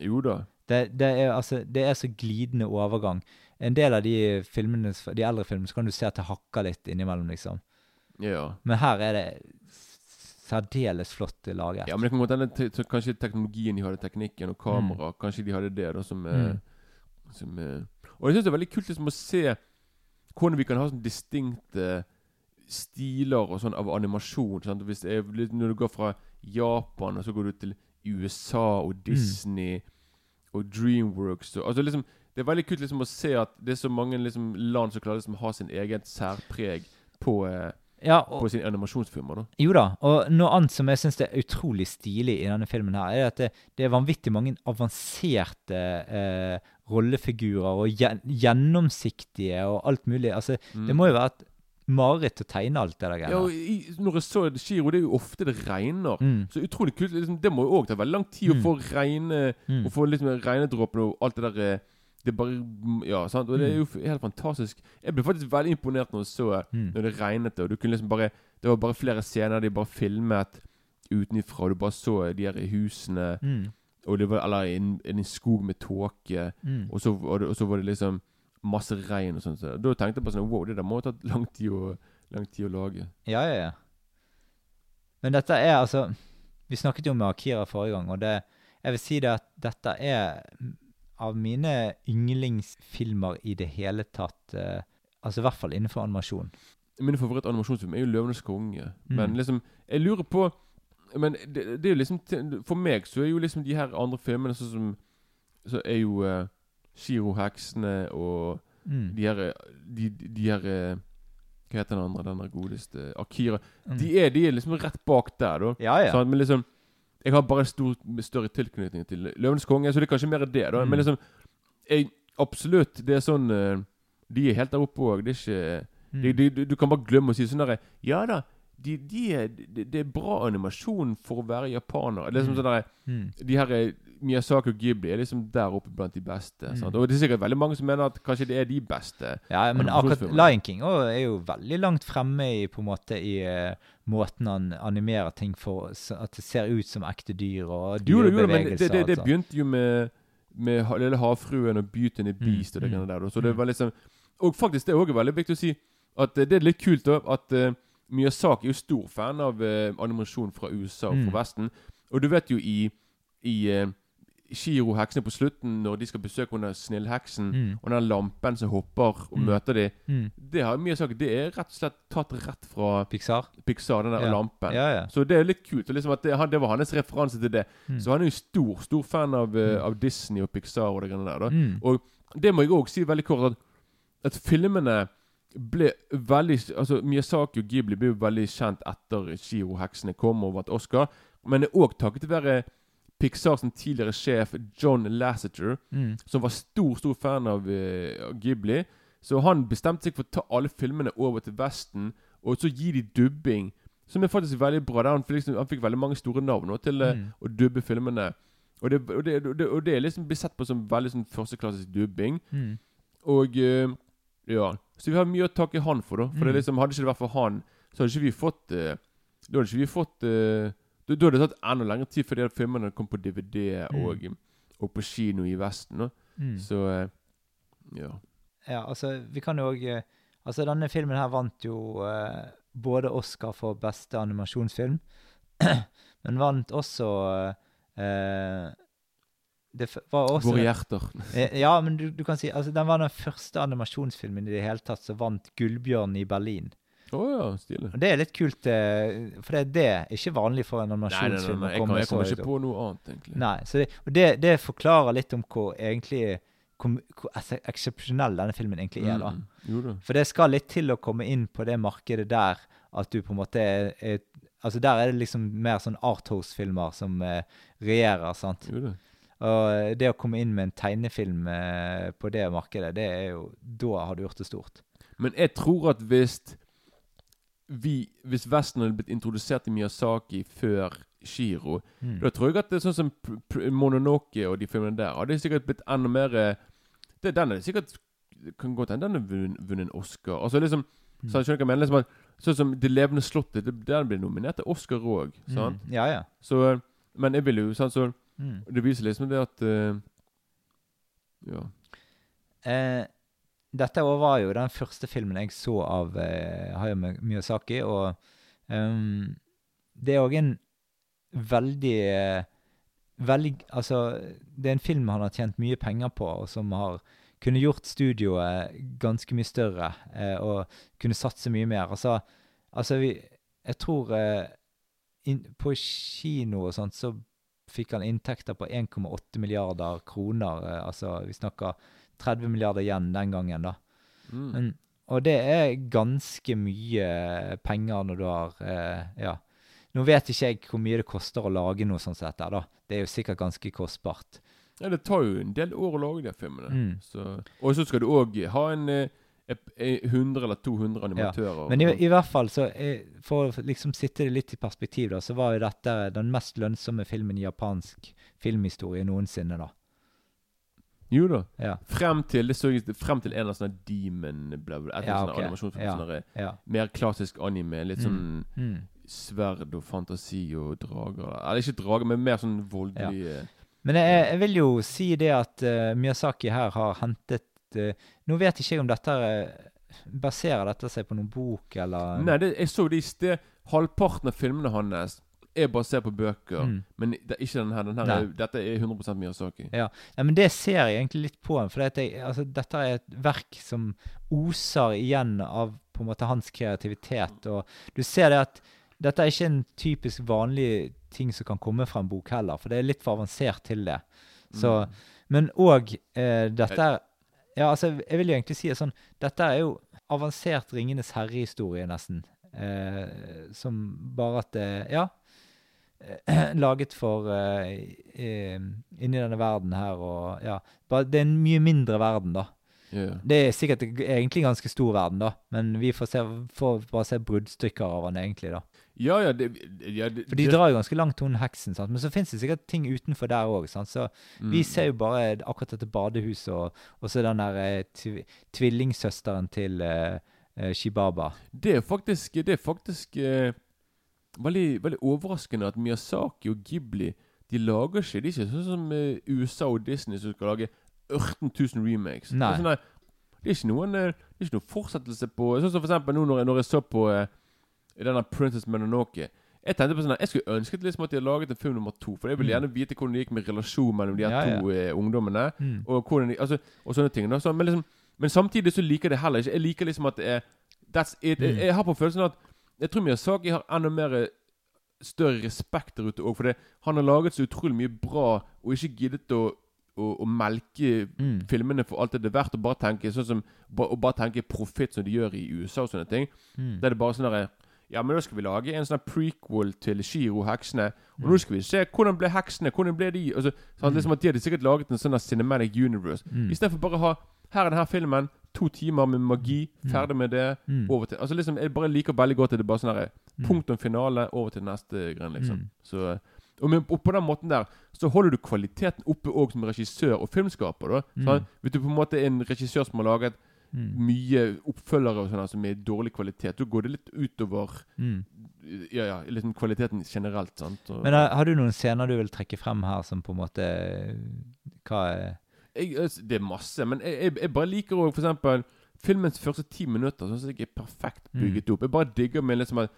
Jo da. Det, det, er, altså, det er så glidende overgang. En del av de filmene, de eldre filmene så kan du se at det hakker litt innimellom, liksom. Ja. Men her er det særdeles flott laget. ja, men det kan godt hende kanskje teknologien de hadde, teknikken og kamera, kanskje de hadde det da som, eh, Mm. som eh. Og jeg syns det er veldig kult liksom å se hvordan vi kan ha sånn distinkte stiler og sånn av animasjon. Sant? Hvis er, når du går fra Japan, og så går du til USA og Disney og Dreamworks og, Altså liksom Det er veldig kult liksom å se at det er så mange liksom land som klarer liksom å ha sin egen særpreg på, eh, Ja, og, på sine animasjonsfilmer. da Jo da, og noe annet som jeg syns er utrolig stilig i denne filmen, her, er at det, det er vanvittig mange avanserte eh, rollefigurer og gjen, gjennomsiktige og alt mulig. Altså, Det må jo være et mareritt å tegne alt det der Mm. Ja, og i, når jeg så Giro, det er jo ofte det regner. Mm. Så utrolig kult. Liksom, det må jo òg ta veldig lang tid Mm. å få regne Mm. Å få liksom regnedråpene og alt det der eh, Det er bare Ja, sant. Og det er jo helt fantastisk. Jeg ble faktisk veldig imponert når så Mm. Når det regnet, og du kunne liksom bare Det var bare flere scener de bare filmet utenifra, og du bare så de her husene. Mm. og det var, eller i en, en skog med tåke, Mm. og, så, og, og så var det liksom masse regn og sånt. Så da tenkte jeg på sånn Wow, det der må ha tatt lang tid å, lang tid å lage. Ja, ja, ja. Men dette er altså Vi snakket jo med Akira forrige gang, og det, jeg vil si det at dette er av mine yndlingsfilmer i det hele tatt. Eh, altså i hvert fall innenfor animasjon. Min favoritt-animasjonsfilm er jo 'Løvenes konge'. Mm. Men liksom Jeg lurer på Men det, det er jo liksom For meg så er jo liksom de her andre filmene sånn som Så er jo uh, Shiro-heksene og Mm. de her De, de her eh, Hva heter den andre? Den der godeste Akira. Mm. De, er, de er liksom rett bak der, da. Ja, ja. Sånn, men liksom Jeg har bare stor, større tilknytning til Løvenes konge, så det er kanskje mer det. da Mm. Men liksom jeg, Absolutt. Det er sånn eh, De er helt der oppe òg. Det er ikke Mm. de, de, du, du kan bare glemme å si sånn derre Ja da, de, de er, det, det er bra animasjon for å være japaner. Det er liksom Mm. sånn derre Mm. De her eh, Miyazaki og Ghibli er liksom der oppe blant de beste. Mm. Og det er sikkert veldig mange som mener at kanskje det er de beste. Ja, men akkurat Lion King er jo veldig langt fremme i på en måte i eh, måten han animerer ting for, at det ser ut som ekte dyr og dyrebevegelser. Jo jo men det, det, det begynte jo med Med Lille havfruen og Beauty and the Mm, Beast og det mm, greiene der. Så det mm. var liksom Og faktisk, det er også veldig viktig å si at eh, det er litt kult da at uh, Miyazaki er jo stor fan av uh, animasjon fra USA og fra Mm. Vesten. Og du vet jo i i uh, Shiro-heksene på slutten, når de skal besøke hun snillheksen, Mm. og den lampen som hopper og Mm. møter de Mm. Det har Miyazaki Det er rett og slett tatt rett fra Pixar? Pixar, den der Ja. lampen. Ja, ja. Så det er litt kult. Liksom det, han, det var hans referanse til det. Mm. Så han er jo stor stor fan av, eh, Mm. av Disney og Pixar og det greiene der. Mm. Og det må jeg òg si veldig kort, at, at filmene ble veldig Altså Miyazaki og Ghibli ble jo veldig kjent etter Shiro-heksene kom og vant Oscar. Men det òg takket være Pixar sin tidligere sjef John Lasseter, Mm. som var stor stor fan av, uh, Ghibli. Så han bestemte seg for å ta alle filmene over til Vesten, og så gi de dubbing. Som er faktisk veldig bra. Han, fikk liksom, han fikk veldig mange store navn til uh, Mm. å dubbe filmene. Og det, og, det, og, det, og det liksom blir sett på som veldig sånn førsteklassisk dubbing. Mm. Og uh, ja Så vi har mye å takke han for, da. For det Mm. liksom, hadde ikke det vært for han, så hadde ikke vi fått Da hadde ikke vi fått da, da hadde det tatt enda lengre tid de her filmene kom på DVD Mm. og, og på kino i Vesten. Mm. Så eh, ja. Ja, altså, vi kan jo òg Altså, denne filmen her vant jo eh, både Oscar for beste animasjonsfilm, men vant også eh, Det var også Våre hjerter. Eh, Ja, men du, du kan si altså, den var den første animasjonsfilmen i det hele tatt som vant Gullbjørn i Berlin. Å ja, stilig. Det er litt kult, eh, for det, det er ikke vanlig for en Nei, nei, nei, animasjonsfilm nei. å Jeg, kan, jeg kommer ikke på noe annet, egentlig. Nei, så det, og det, det forklarer litt om hvor egentlig hvor, hvor eksepsjonell denne filmen egentlig er. da. Mm. For det skal litt til å komme inn på det markedet der at du på en måte er, er Altså Der er det liksom mer sånn Arthouse-filmer som eh, regjerer, sant. Jo da. Og eh, det å komme inn med en tegnefilm eh, på det markedet, det er jo Da har du gjort det stort. Men jeg tror at hvis vi Hvis Vesten hadde blitt introdusert i Miyazaki før Shiro, Mm. da tror jeg at det er sånn som P- P- Mononoke og de filmene der hadde sikkert blitt enda mer eh, det, Den er sikkert Kan godt hende den har vunnet, en Oscar. Altså liksom Mm. så, Skjønner hva jeg mener? Liksom at, sånn som Det levende slottet, det, den ble nominert til Oscar òg. Mm. Ja, ja. Så eh, Men jeg vil jo sant, så Mm. Det viser liksom det at uh, Ja. Eh, dette var jo den første filmen jeg så av eh, Hayao Miyazaki, og um, det er òg en veldig eh, Veldig Altså, det er en film han har tjent mye penger på, og som har kunne gjort studioet ganske mye større, eh, og kunne satse mye mer. Altså, altså vi Jeg tror eh, in, På kino og sånt så fikk han inntekter på 1,8 milliarder kroner. Eh, altså, vi snakker 30 milliarder igjen den gangen, da. Mm. Men, og det er ganske mye penger når du har eh, Ja. Nå vet ikke jeg hvor mye det koster å lage noe sånt som dette, da. Det er jo sikkert ganske kostbart. Ja, det tar jo en del år å lage de filmene. Mm. Så, og så skal du òg ha en eh, eh, 100 eller 200 animatører. Men i, i hvert fall, så eh, for å liksom sitte det litt i perspektiv, da, så var jo dette den mest lønnsomme filmen i japansk filmhistorie noensinne, da. Jo da. Ja. Frem til det så, frem til en eller annen sånn demon bla, bla, Et eller Ja, sånn animasjonsfilm. Ja. Sånn Ja. mer klassisk anime. Litt sånn Mm. sverd og fantasi og drager. Eller ikke drager, men mer sånn voldelig ja. Men jeg, jeg vil jo si det at uh, Miyazaki her har hentet uh, Nå vet ikke jeg om dette eh, baserer dette seg på noen bok, eller Nei, det, jeg så det i sted. Halvparten av filmene hans er basert på bøker. Mm. Men det er ikke den her. Den her er, dette er 100% Miyazaki. Ja. ja, men det ser jeg egentlig litt på. For jeg, altså, dette er et verk som oser igjen av på en måte hans kreativitet. Og du ser det at dette er ikke en typisk vanlig ting som kan komme fra en bok heller, for det er litt for avansert til det. Så, Mm. Men òg eh, dette er Ja, altså, jeg vil jo egentlig si det sånn Dette er jo avansert Ringenes herre-historie, nesten. Eh, som bare at det Ja. laget for eh, inni denne verden her, og ja. Bare, det er en mye mindre verden, da. Yeah. Det er sikkert egentlig en ganske stor verden, da, men vi får, se, får bare se bruddstykker av den, egentlig, da. Ja, ja, det, ja det, For de drar jo ganske langt, hun heksen, sant? men så fins det sikkert ting utenfor der òg. Så vi Mm. ser jo bare akkurat dette badehuset, og, og så den der eh, tv tvillingsøsteren til uh, uh, Shibaba. Det er faktisk, det er faktisk eh, veldig, veldig overraskende at Miyazaki og Ghibli De lager ikke De er ikke sånn som eh, USA og Disney som skal lage 18 000 remakes. Nei. Det, er sånn det er ikke noen eh, Det er ikke noen fortsettelse på Sånn som for eksempel nå når jeg, når jeg så på uh, denne Princess Menonoke. Jeg tenkte på sånn jeg skulle ønsket liksom at de hadde laget en film nummer to. For jeg ville Mm. gjerne vite hvordan det gikk med relasjon mellom de her Ja, ja. to eh, ungdommene. Mm. Og, hvordan de, altså, og sånne ting. Så, men, liksom, men samtidig så liker jeg det heller ikke. Jeg liker liksom at det er That's it. Jeg, Mm. jeg har på følelsen at Jeg tror Miyazaki har enda mer eh, større respekt der ute òg. For det, han har laget så utrolig mye bra, og ikke giddet å, å, melke Mm. filmene for alt det er verdt, og bare tenke sånn som ba- Og bare tenke profitt som de gjør i USA og sånne ting. Mm. Da er det bare sånn derre Ja, men nå skal vi lage en sånn prequel til Shiro heksene. Og Mm. nå skal vi se hvordan ble heksene, hvordan ble de Og så, sånn, liksom at De hadde sikkert laget en sånn cinematic universe. Mm. I stedet for bare å ha Her er denne filmen. To timer med magi. Ferdig med det. Mm. Over til Altså liksom Jeg bare liker veldig godt at det er bare sånn her Mm. Punktum finale. Over til neste grein, liksom. Mm. Så og, med, og på den måten der så holder du kvaliteten oppe òg som regissør og filmskaper. da Mm. Hvis du på en måte er en regissør som har laget Mm. mye oppfølgere og sånn altså med dårlig kvalitet, da går det litt utover Mm. ja, ja, liksom kvaliteten generelt. sant? Og, Men har, har du noen scener du vil trekke frem her som på en måte Hva er jeg, det er masse, men jeg, jeg, jeg bare liker òg eksempel filmens første ti minutter. At jeg er perfekt bygget opp. Jeg bare digger med liksom at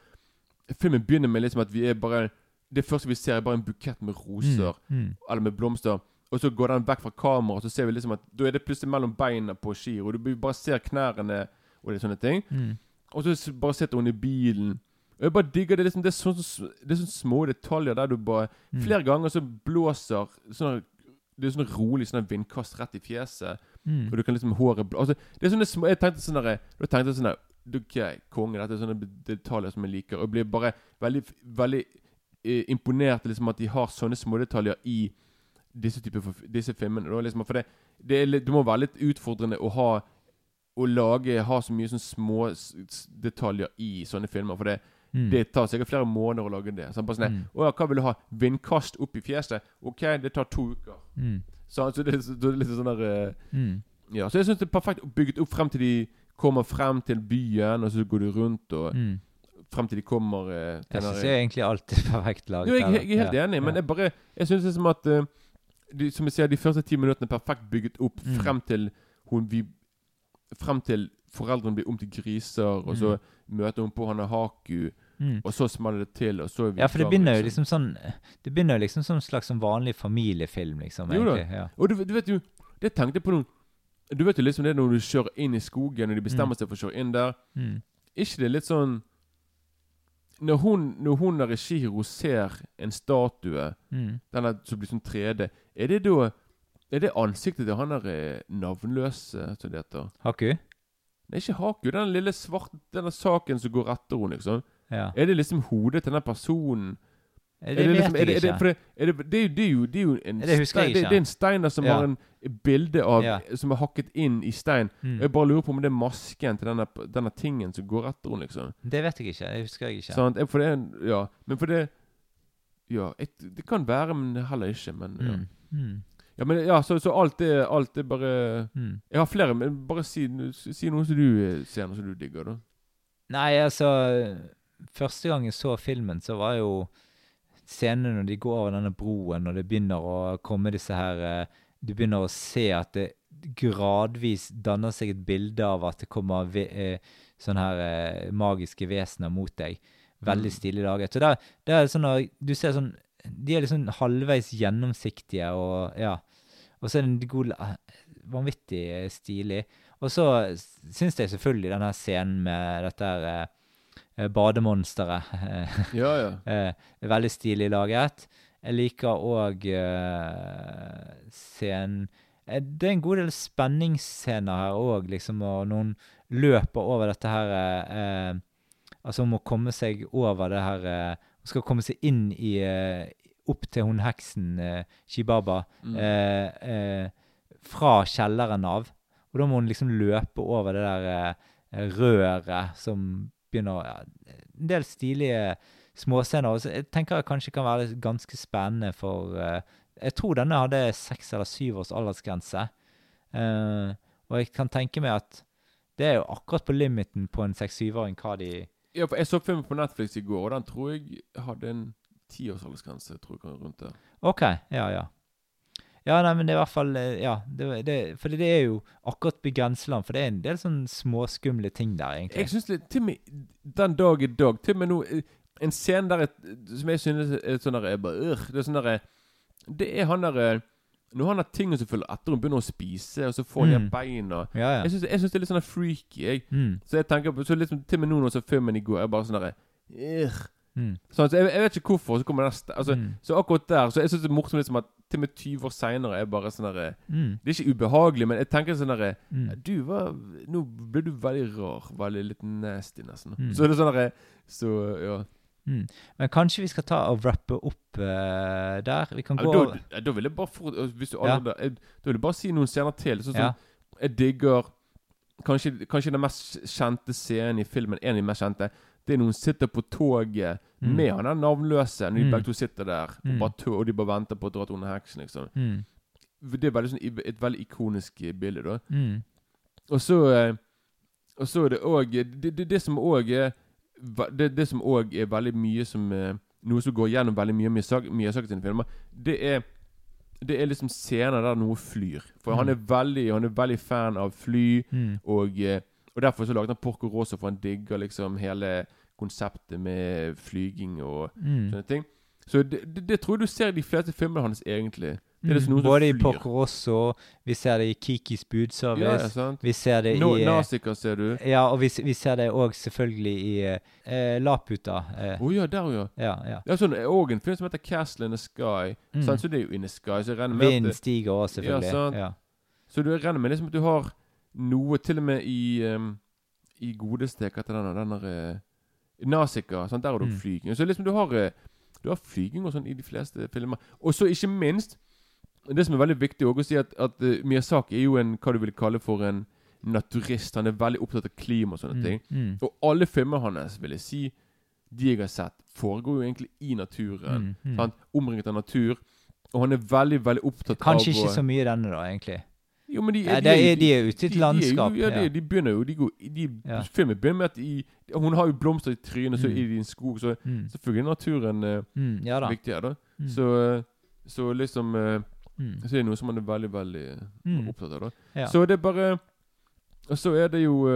Filmen begynner med liksom at vi er bare Det første vi ser, er bare en bukett med roser. Mm. Eller med blomster. Og så går den vekk fra kamera, og så ser vi liksom at da er det plutselig mellom beina på Shiro. Du bare ser knærne og det sånne ting. Mm. Og så bare sitter hun i bilen. Og jeg bare digger det. Liksom, det, er sånn, sånn- det er sånne små detaljer der du bare Mm. Flere ganger så blåser sånn Det er sånn rolig sånn vindkast rett i fjeset. Mm. Og du kan liksom håret altså, Det er sånne små Jeg tenkte sånn der, Da tenkte jeg sånn der Ok, konge, dette er sånne detaljer som jeg liker. Og jeg blir bare veldig Veldig eh, imponert liksom at de har sånne smådetaljer i disse typer disse filmene. Da, liksom, for det, det, er det må være litt utfordrende å ha Å lage Ha så mye sånne små detaljer i sånne filmer. For det, Mm. det tar sikkert flere måneder å lage det. Så bare sånn, Mm. Å ja, hva vil du ha? Vindkast opp i fjeset? Ok, det tar to uker. Mm. Så, så, det, er- det er litt sånn der eh, Mm. Ja, så jeg syns det er perfekt bygget opp frem til de kommer frem til byen, og så går du rundt, og Mm. frem til de kommer eh, Jeg syns egentlig alt er perfekt laget. Jo, jeg, jeg er helt Ja, enig, men ja. jeg bare Jeg syns som at uh, de, Som jeg sier, de første ti minuttene er perfekt bygget opp Mm. frem til hun vi Frem til foreldrene blir om til griser, og så møter hun på han og Haku, Mm. og så smeller det til, og så er vi Ja, for det begynner jo liksom sånn Det begynner jo liksom som en slags sånn vanlig familiefilm, liksom. Jo da. egentlig, ja. Og du, du vet jo Det tenkte jeg på nå. Du vet jo liksom det når du kjører inn i skogen, og de bestemmer Mm. seg for å kjøre inn der. Mm. ikke det litt sånn Når hun, når hun der Shihiro ser en statue Mm. Den er, som blir sånn 3D Er det da Er det ansiktet til han der eh, navnløse, som det heter? Haku? Nei, ikke Haku. Den lille svarte Denne saken som går etter henne, liksom. Ja. Er det liksom hodet til den personen? Det, vet liksom, jeg det, er det, ikke. det, er det, det, er jo, det, er jo, en Det stein, det, det er en stein der som Ja. har en bilde av Ja. Som er hakket inn i stein. Mm. Jeg bare lurer på om det er masken til denne, denne tingen som går etter henne, liksom. Det vet jeg ikke. Det husker jeg ikke. Eh, For det ja, men for det Ja, et, det kan være, men heller ikke. Men ja, Mm. Mm. ja men ja, så, så alt er Alt er bare Mm. Jeg har flere, men bare si, si noe som du eh, ser, noe som du digger, da. Nei, altså Første gang jeg så filmen, så var jo scenen når de går over denne broen, og det begynner å komme disse her eh, Du begynner å se at det gradvis danner seg et bilde av at det kommer ve eh, sånne her eh, magiske vesener mot deg. Veldig stilig laget. Så det, det er sånn når du ser sånn De er liksom halvveis gjennomsiktige og ja. Og så er det en god Vanvittig stilig. Og så syns jeg selvfølgelig denne scenen med dette her bademonsteret Ja, ja. eh, veldig stilig laget. Jeg liker òg eh, scenen eh, Det er en god del spenningsscener her òg, liksom, og noen løper over dette her eh, eh, Altså om å komme seg over det her eh, Skal komme seg inn i eh, Opp til hun heksen eh, Shibaba Mm. eh, eh, fra kjelleren av. Og da må hun liksom løpe over det der eh, røret som begynner ja, En del stilige småscener. Så jeg tenker det kanskje kan være ganske spennende for uh, Jeg tror denne hadde seks eller syv års aldersgrense. Uh, og jeg kan tenke meg at det er jo akkurat på limiten på en seks-syvåring hva de ja, for jeg så filmen på Netflix i går, og den tror jeg hadde en tiårsaldersgrense. tror jeg rundt der. OK. Ja, ja. Ja, nei, men det er i hvert fall eh, Ja, det, det, for det er jo akkurat på grenseland. For det er en del sånn småskumle ting der, egentlig. Jeg synes litt, til og med den dag i dag Til og med nå eh, En scene der et, som jeg synes er sånn der bare, øh, Det er sånn der Det er han der eh, Når han har ting som følger etter hun begynner å spise, og så får Mm. de beina Ja, ja. Jeg synes, det er litt sånn freaky. Jeg. Mm, Så jeg tenker på, så liksom, Til og med nå når jeg så filmen i går, jeg bare sånn der øh. Mm, Sånn, så jeg, jeg vet ikke hvorfor. Så kommer neste altså, mm, Så akkurat der Så jeg synes det er morsomt liksom at til og med 20 år seinere er bare sånn der mm, Det er ikke ubehagelig, men jeg tenker sånn derre mm. Du var Nå ble du veldig rar. Veldig litt nasty, nesten. Mm. Så det er sånn derre Så ja. Mm. Men kanskje vi skal ta og rappe opp uh, der? Vi kan Ja, gå da, da vil jeg bare for, Hvis du Ja. allerede jeg, Da vil jeg bare si noen scener til. Sånn Ja. jeg digger kanskje, kanskje den mest kjente scenen i filmen, en av de mest kjente, det er når hun sitter på toget Mm. med han der navnløse, når de Mm. begge to sitter der, og, Mm. bare tå, og de bare venter på å dra til hun heksen, liksom. mm, Det er veldig sånn, et veldig ikonisk eh, bilde, da. mm, Og så eh, Og så er det òg det, det, det som òg er det, det som òg er veldig mye som eh, Noe som går gjennom veldig mye av Miyazaki Miyazaki sine filmer, det er Det er liksom scener der noe flyr. For Mm. han er veldig Han er veldig fan av fly, mm, og, eh, og derfor så lagde han Porco Rosso, for han digger liksom hele konseptet med flyging og mm. sånne ting. Så det, det, det tror jeg du ser i de fleste filmene hans, egentlig. Det liksom Mm. som Både i. Porco Rosso, vi ser det i Kikis budservice, Ja, ja, sant? vi ser det No, i eh, Naziker ser du. Ja, og vi, vi ser det òg selvfølgelig i eh, eh, Laputa. Å eh, ja, der ja. ja, ja. Det er sånn, og en film som heter Castle in the Sky. Mm. Sant? Så det er jo in the sky. Så jeg regner med Vind stiger òg, selvfølgelig. Ja, sant. Ja, Så du regner med liksom at du har noe til og med i um, I godeste Hva heter denne der- uh, Nazika. Sant? Der har du Mm. flyging. Så liksom du har eh, Du har flyging og sånn i de fleste filmer. Og så ikke minst Det som er veldig viktig å si, at, at uh, Miyazaki er jo en hva du vil kalle for en naturist. Han er veldig opptatt av klima og sånne mm, ting. mm, Og alle filmer hans, vil jeg si, de jeg har sett, foregår jo egentlig i naturen. mm, mm. Omringet av natur. Og han er veldig, veldig opptatt Kanskje av ikke så mye denne, da, egentlig. Jo, men de, Ja, de, er, de er ute i et landskap. Er jo- ja, ja. de, begynner jo de går, de, Ja. Filmen begynner med at de, Hun har jo blomster i trynet, så Mm. i din skog, så Mm, selvfølgelig er naturen eh, mm, ja da. viktig her, da. Mm, Så, eh, så liksom mm, Så er det noe som man er veldig, veldig mm, opptatt av, da. Så det er bare Og så er det jo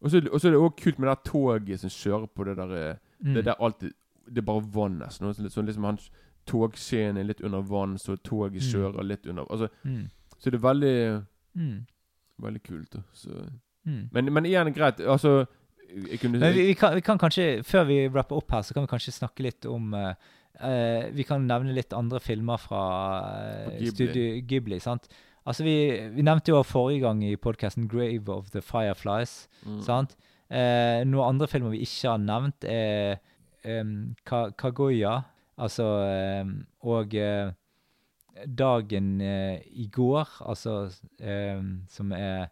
Og så er det òg kult med det toget som kjører på det der Det der alltid Det er bare vann, nesten. Sånn, Så, så liksom hans togskjeen er litt under vann, så toget Mm. kjører litt under Altså, mm, så det er veldig mm, Veldig kult. Men, men igjen, greit. Altså kunne, Men vi, vi, kan, vi kan kanskje, før vi rapper opp her, så kan vi kanskje snakke litt om uh, Uh, Vi kan nevne litt andre filmer fra uh, Ghibli. Studio Ghibli. sant? Altså, vi, vi nevnte jo forrige gang i podkasten 'Grave of the Fireflies'. mm. sant? Eh, noen andre filmer vi ikke har nevnt, er um, Ka Kaguya. Altså em, Og eh, Dagen eh, i går, altså em, Som er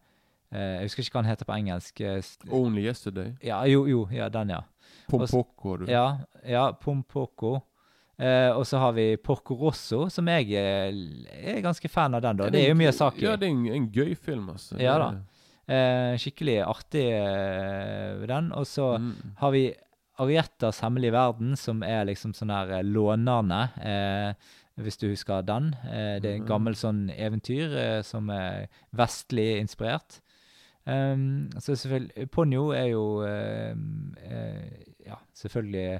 eh, Jeg husker ikke hva den heter på engelsk. Only Yesterday. ja, jo, jo, ja, den, ja. Pompoko du. Ja, ja Pompoko. Eh, og så har vi Porco Rosso, som jeg er, er ganske fan av den, da. Det er jo mye saker. Ja, det er en, en gøy film, altså. Ja da. Eh, skikkelig artig, eh, den. Og så Mm. har vi Ariettas hemmelige verden, som er liksom sånn her eh, lånerne, eh, hvis du husker den. Eh, det er en gammel sånn eventyr eh, som er vestlig inspirert. Um, så selvfølgelig Ponyo er jo eh, eh, Ja, selvfølgelig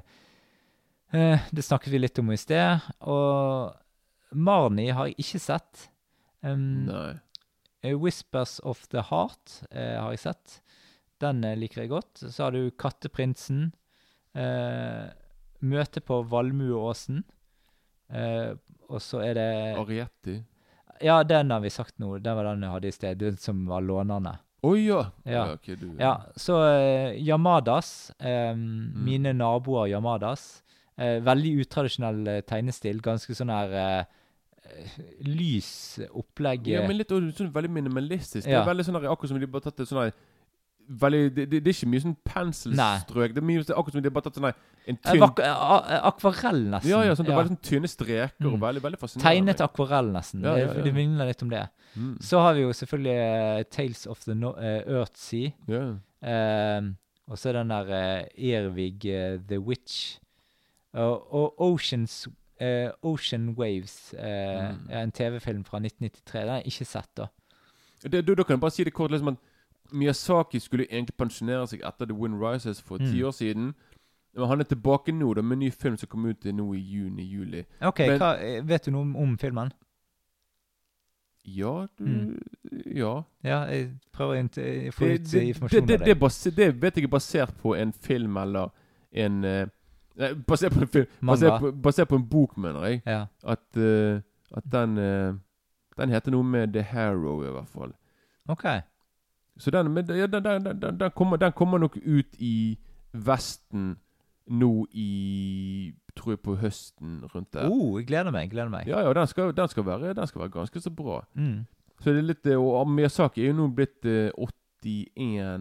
eh, Det snakket vi litt om i sted. Og Marnie har jeg ikke sett. Um, Nei. Whispers of the Heart eh, har jeg sett. Den liker jeg godt. Så har du Katteprinsen. Eh, Møte på Valmueåsen. Eh, og så er det Arietti. Ja, den har vi sagt nå. Den var den jeg hadde i sted. Den som var lånerne. Å ja! Ja. ok, du, Ja, så eh, Yamadas. eh, Mine naboer Yamadas. Eh, veldig utradisjonell eh, tegnestil. Ganske sånn her lys opplegg. Ja, men litt sånn veldig minimalistisk. Det er veldig sånn her, akkurat som de bare tatt et sånn der Veldig, det, det, det er ikke mye sånn penselstrøk. Det er mye, er akkurat som de har bare tatt sånn en eh, tynn vak- eh, akvarell, nesten. Ja, ja, sånn, det er veldig sånn tynne streker Mm. veldig, veldig fascinerende. Tegnet akvarell, nesten. Ja, ja, Det, ja. minner litt om det. Mm. Så har vi jo selvfølgelig uh, Tales of the no eh, Earthsea. Yeah. Uh, og så den der uh, Ervig eh, The Witch. Og, Oceans eh, Ocean Waves, eh, Mm. en TV-film fra 1993. Den har jeg ikke sett, da. Det, du, da kan jeg bare si det kort liksom at Miyazaki skulle egentlig pensjonere seg etter The Wind Rises for ti Mm. år siden. Men han er tilbake nå da med en ny film som kom ut nå i juni-juli. OK, Men- hva, eh, vet du noe om, om filmen? Ja, du Mm. Ja. Ja, jeg prøver å eh, få ut det, eh, det, informasjon det, av deg. Det, det vet jeg er basert på en film eller en Nei, basert på en film basert på, basert på en bok, mener jeg. Ja. At, uh, at den uh, Den heter noe med The Harrow, i hvert fall. OK. Så den, men, ja, den, den, den, kommer, den kommer nok ut i Vesten nå i Tror jeg på høsten rundt der. Oh, jeg gleder meg. gleder meg. Ja, ja, den skal, den, skal være, den skal være ganske så bra. Mm. Så det er litt eh, Og Miyazaki er jo nå blitt eh, 81,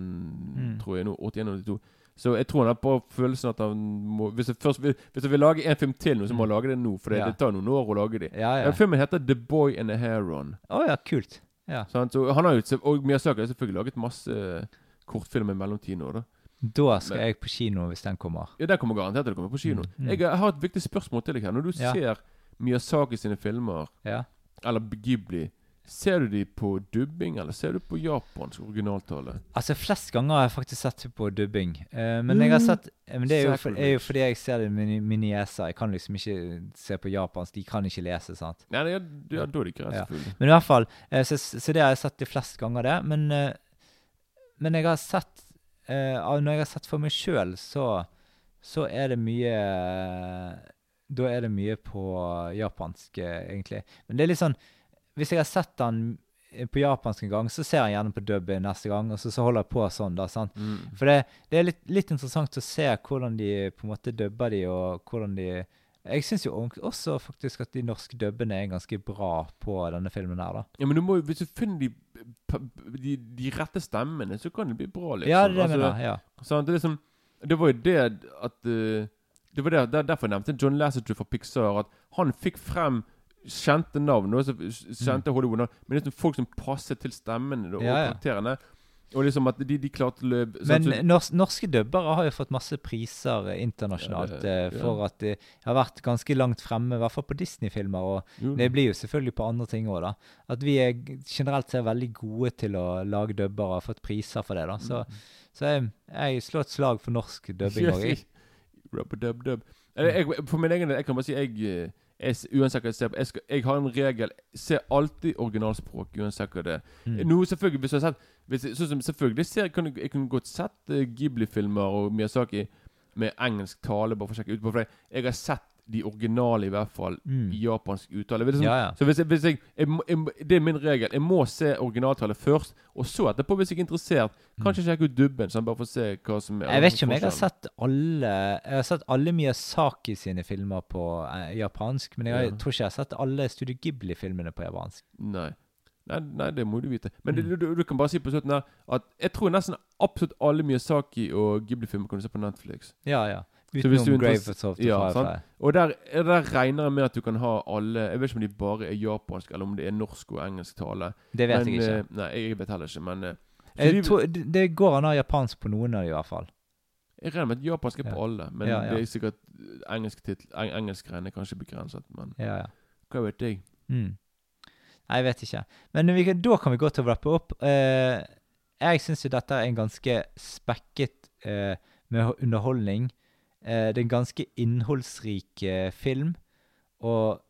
Mm. tror jeg nå. 81-82. Så jeg tror han har på følelsen at han må Hvis jeg, først hvis jeg vil lage en film til nå, så må han lage det nå. For det, Mm. Ja. det tar noen år å lage det. Ja, ja. Filmen heter The Boy and the Heron. Å ja, kult. Ja. Så han har jo, og Miyazaki har selvfølgelig laget masse eh, kortfilmer i mellomtiden da. Da skal Men- jeg på kino hvis den kommer. Ja, den kommer garantert til å komme på kino. Mm, mm. Jeg, jeg har et viktig spørsmål til deg her. Når du Ja. ser Miyazaki sine filmer, Ja. eller Ghibli, ser du de på dubbing, eller ser du på japansk originaltale? Altså, Flest ganger har jeg faktisk sett det på dubbing. Uh, men jeg har Mm. sett eh, Men det er jo, for, er jo fordi jeg ser det med mine nieser. Jeg kan liksom ikke se på japansk. De kan ikke lese, sant. Nei, ja, ja, da er det ikke Ja. Men i hvert fall, uh, så, så det har jeg sett de flest ganger, det. Men, uh, men jeg har sett Når jeg har sett for meg sjøl, så, så er det mye Da er det mye på japansk, egentlig. Men det er litt sånn Hvis jeg har sett den eh, på japansk en gang, så ser jeg gjerne på dub neste gang, og så, så holder jeg på sånn, da. sant? Mm. For det, det er litt, litt interessant å se hvordan de på en måte dubber de, og hvordan de Jeg syns jo også faktisk at de norske dubbene er ganske bra på denne filmen her, da. Ja, men du må, jo- hvis du finner de, de, de rette stemmene, så kan det bli bra, liksom. Ja, det det jeg Altså, mener. Ja. sant? det, er liksom, det var jo det at uh, Det var det, derfor jeg nevnte John Lasseter fra Pixar. At han fikk frem kjente navn, også kjente Hollywood-navn, men liksom folk som passet til stemmene da, og Mm. Ja, ja. karakterene. Og liksom at de, de klarte å løpe Men nors norske dubbere har jo fått masse priser eh, internasjonalt Ja, eh, det- for at de har vært ganske langt fremme, i hvert fall på Disney-filmer. Og Jo, det blir jo selvfølgelig på andre ting òg, da. At vi er generelt ser veldig gode til å lage dubbere og har fått priser for det, da. Så, Mm. så jeg, jeg slår et slag for norsk dubbing òg, jeg. Rub-a-dub-dub. Eller, jeg, for min egen del, jeg kan bare si jeg, eh, jeg Uansett hva jeg ser på jeg, skal, jeg har en regel. Se alltid originalspråk, uansett hva det er. Mm. Selvfølgelig, hvis jeg har sett hvis, sånn som selvfølgelig ser, kunne, jeg kunne godt sett eh, Ghibli-filmer og Miyazaki med engelsk tale, bare for å sjekke ut på for jeg har sett de originale, i hvert fall, Mm. i japansk uttale. Sånn- Ja, ja. Så hvis jeg, hvis jeg, jeg, jeg, Det er min regel. Jeg må se originaltale først, og så etterpå, hvis jeg er interessert, kanskje sjekke ut dubben, sånn bare for å se hva som er Mm. Jeg vet ikke om jeg har sett alle Jeg har sett alle Miyazaki sine filmer på eh, japansk, men jeg, Ja. tror ikke jeg har sett alle Studio Ghibli-filmene på japansk. Nei. Nei, nei, det må du vite. Men Mm. du, du kan bare si på slutten her at jeg tror nesten absolutt alle Miyazaki og Ghibli-filmer kan du se på Netflix. Ja, ja. Utenom Grave of the Ja, Firefly. Og der, der regner jeg med at du kan ha alle Jeg vet ikke om de bare er japansk, eller om det er norsk og engelsk tale. Det vet men, jeg ikke. eh, Nei, jeg vet heller ikke, men eh, Jeg vi- tror, det går an å ha japansk på noen av dem, i hvert fall. Jeg regner med at japansk er på Ja. alle, men Ja, det er sikkert engelsk titel, eng engelskgreiene er kanskje begrenset. Men Ja, ja. hva vet jeg? Mm. Nei, jeg vet ikke. Men vi, da kan vi gå til å wrappe opp. Uh, jeg syns jo dette er en ganske spekket uh, med underholdning. Eh, det er en ganske innholdsrik eh, film. Og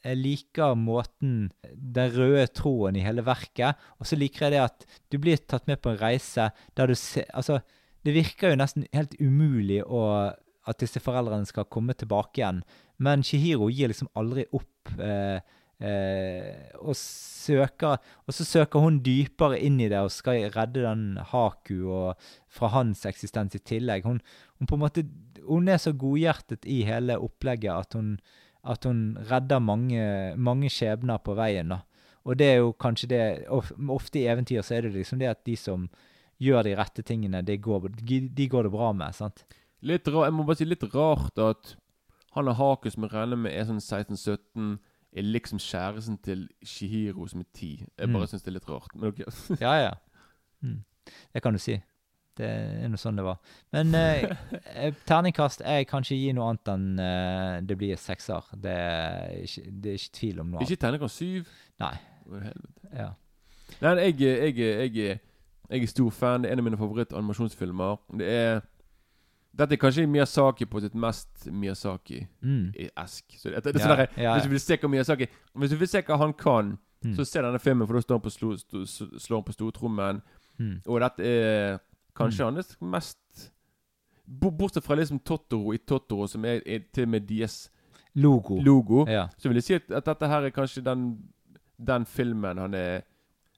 jeg liker måten Den røde troen i hele verket. Og så liker jeg det at du blir tatt med på en reise der du ser Altså, det virker jo nesten helt umulig å, at disse foreldrene skal komme tilbake igjen. Men Shihiro gir liksom aldri opp. Eh, og søker Og så søker hun dypere inn i det og skal redde den Haku og fra hans eksistens i tillegg. Hun, hun måte Hun er så godhjertet i hele opplegget at hun, at hun redder mange, mange skjebner på veien. da. Og det er jo kanskje det Ofte i eventyr så er det liksom det at de som gjør de rette tingene, de går, de, de går det bra med. sant? Litt rart, jeg må bare si litt rart at han har Haku, som jeg regner med er sånn 16-17, er liksom kjæresten til Shihiro, som er ti. Jeg bare Mm. synes det er litt rart. Men ok. Ja, ja. Mm. Det kan du si. Det er noe sånn det var. Men eh, eh, terningkast Jeg kan ikke gi noe annet enn eh, det blir sekser. Det er ikke, det er ikke tvil om noe. Ikke terningkast syv? Nei. Helvete. Ja. Nei, jeg, jeg, jeg, jeg er stor fan. Det er en av mine favorittanimasjonsfilmer. Det er Dette er kanskje Miyazaki på sitt mest Miyazaki-esk. Mm. Så det, det, det, yeah, der, Hvis du vil se hva Miyazaki Hvis du vil se hva han kan, Mm. så se denne filmen, for da står han på, slo, sto, slår han på stortrommen. Mm. Og dette er kanskje hans mest Bortsett fra liksom Totoro i Totoro, som er, er til og med deres Logo. logo, Ja. så vil jeg si at, at dette her er kanskje den, den filmen han er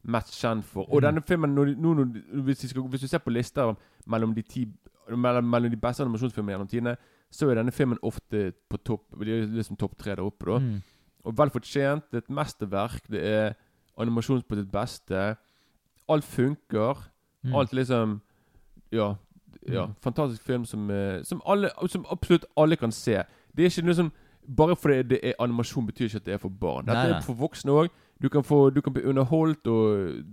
mest kjent for. Og Mm. denne filmen, nå når, hvis, du skal, hvis du ser på lister mellom de, ti, mellom, mellom de beste animasjonsfilmene gjennom tidene, så er denne filmen ofte på topp liksom topp tre der oppe. da Mm. Og vel fortjent. Det er et mesterverk. Det er animasjon på sitt beste. Alt funker. Mm. Alt liksom Ja. ja Mm. Fantastisk film som, eh, som, alle, som absolutt alle kan se. Det er ikke noe som Bare fordi det er animasjon, betyr ikke at det er for barn. Dette nei. er for voksne òg. Du, du kan bli underholdt og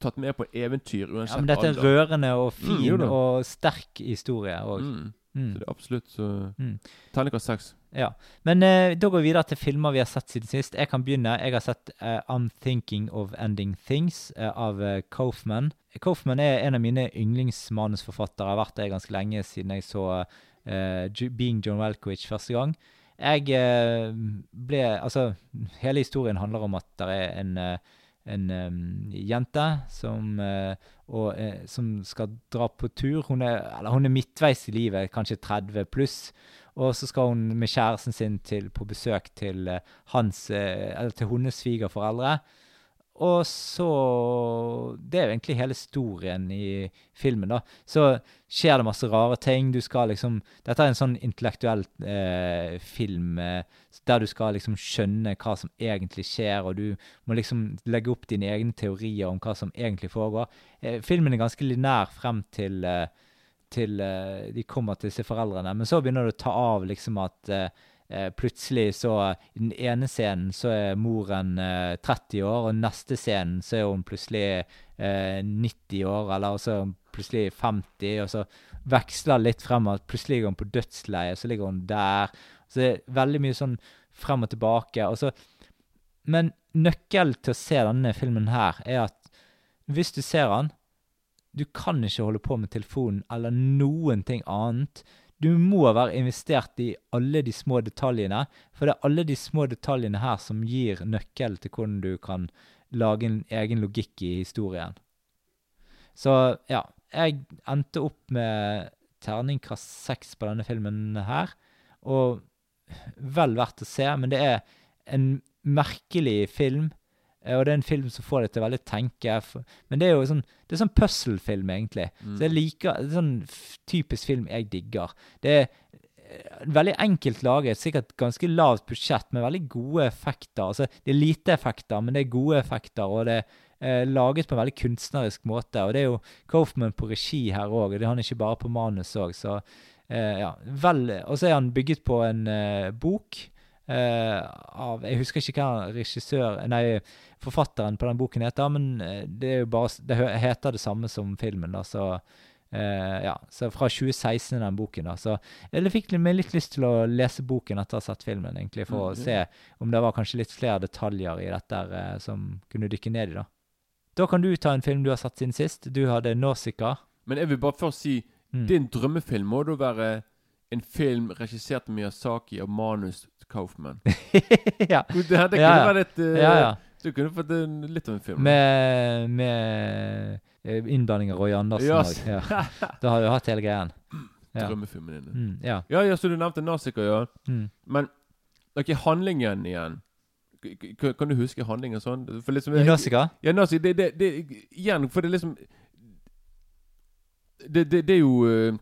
tatt med på eventyr uansett ja, men dette er alder. rørende og Mm, fin mm, og sterk historie òg. Mm. Mm. Så det er absolutt så Mm. Terningkast seks. Ja. Men eh, da går vi videre til filmer vi har sett siden sist. Jeg kan begynne. Jeg har sett uh, I'm Thinking of Ending Things uh, av uh, Kaufman. Kaufman er en av mine yndlingsmanusforfattere. Har vært det ganske lenge siden jeg så uh, Being John Welkowicz' første gang. Jeg eh, ble Altså, hele historien handler om at det er en eh, en um, jente som, uh, og, uh, som skal dra på tur. Hun er, eller hun er midtveis i livet, kanskje 30 pluss. Og så skal hun med kjæresten sin til, på besøk til eh, hans til hennes svigerforeldre. Og så Det er jo egentlig hele historien i filmen, da. Så skjer det masse rare ting. Du skal liksom Dette er en sånn intellektuell eh, film eh, der du skal liksom skjønne hva som egentlig skjer, og du må liksom legge opp dine egne teorier om hva som egentlig foregår. Eh, filmen er ganske linær frem til eh, til eh, de kommer til disse foreldrene. Men så begynner det å ta av liksom at eh, eh, plutselig så I den ene scenen så er moren eh, 30 år, og neste scenen så er hun plutselig eh, 90 år, eller så er hun plutselig 50, og så veksler litt frem at plutselig ligger hun på dødsleiet, så ligger hun der. Så det er veldig mye sånn frem og tilbake. Og så, men nøkkelen til å se denne filmen her er at hvis du ser den, du kan ikke holde på med telefonen eller noen ting annet. Du må være investert i alle de små detaljene, for det er alle de små detaljene her som gir nøkkel til hvordan du kan lage en egen logikk i historien. Så ja, jeg endte opp med terningkast seks på denne filmen her, og vel verdt å se, men det er en merkelig film. Eh, Og det er en film som får deg til å veldig tenke. Men det er jo sånn Det er sånn puzzle-film, egentlig. Så jeg liker det er sånn typisk film jeg digger. Det er eh, veldig enkelt laget, sikkert ganske lavt budsjett, med veldig gode effekter. Altså, det er lite effekter, men det er gode effekter, og det er eh, laget på en veldig kunstnerisk måte. Og det er jo Kaufman på regi her òg, og det er han ikke bare på manus òg, så eh, ja. Vel Og så er han bygget på en eh, bok. Eh, av Jeg husker ikke hva regissør Nei, forfatteren på den boken heter, men eh, det er jo bare Det heter det samme som filmen, da, så Uh, ja, så fra 2016 den boken, da. Så Jeg fikk meg litt lyst til å lese boken etter å ha sett filmen, egentlig, for Mm, å se om det var kanskje litt flere detaljer i dette uh, som kunne dykke ned i, da. Da kan du ta en film du har sett siden sist. Du hadde Nausicaa. Men jeg vil bare først si Mm. Din drømmefilm må da være en film regissert av Miyazaki og manus Kaufman. ja. Det, det kunne Ja, ja. vært eh, ja, ja. Du kunne fått en, litt av en film. Med, med eh, innblanding av Roy Andersen òg. Yes. Ja. Da har du hatt hele greien. Ja. Drømmefilmen din. Mm, ja. Ja, så du nevnte Nazika, ja. Mm. Men ok, handlingen igjen. K- Kan du huske handlingen sånn? For liksom, I Nazika? Ja, Nazi, det, det, det Igjen, for det er liksom Det, det, det er jo eh,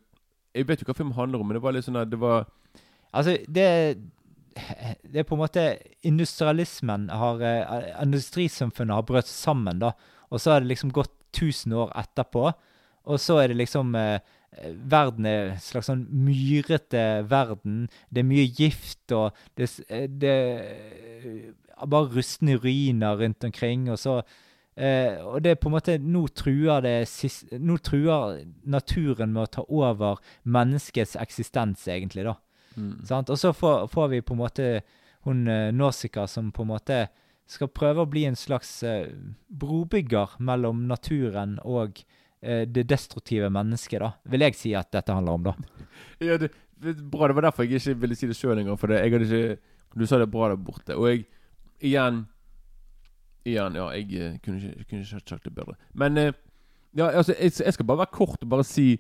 Jeg vet jo hva filmen handler om, men det var litt sånn at det var Altså, det Det er på en måte Industrialismen har eh, Industrisamfunnet har brøt sammen, da. Og så har det liksom gått 1000 år etterpå. Og så er det liksom eh, Verden er en slags sånn myrete verden. Det er mye gift, og det, eh, er bare rustne ruiner rundt omkring. Og så eh, Og det er på en måte Nå truer det Nå truer naturen med å ta over menneskets eksistens, egentlig, da. mm. Sant? Og så får, får vi på en måte hun uh, Nausicaa som på en måte skal prøve å bli en slags eh, brobygger mellom naturen og eh, det destruktive mennesket, da. Vil jeg si at dette handler om, da. Ja, det, det bra. Det var derfor jeg ikke ville si det sjøl engang. For det, jeg hadde ikke Du sa det bra der borte. Og jeg Igjen Igjen, ja, jeg eh, kunne ikke, kunne ikke sagt det bedre. Men eh, Ja, altså, jeg, jeg skal bare være kort og bare si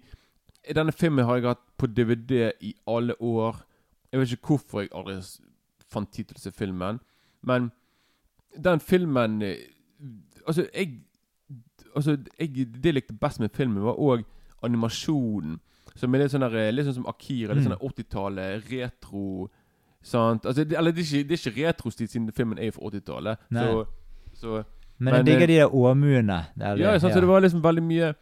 Denne filmen har jeg hatt på DVD i alle år. Jeg vet ikke hvorfor jeg aldri fant tid til å se filmen. Men den filmen eh, Altså, jeg Altså, jeg, det jeg likte best med filmen, var òg animasjonen. Som er litt sånn der, litt sånn som Akira. Litt Mm. sånn 80-tallet, retro Sant? Altså, det, eller det er ikke, det er ikke retrostil siden filmen er fra 80-tallet. Så, Men, Men, jeg digger eh, de der åmuene. der Ja, sant, så det var liksom veldig mye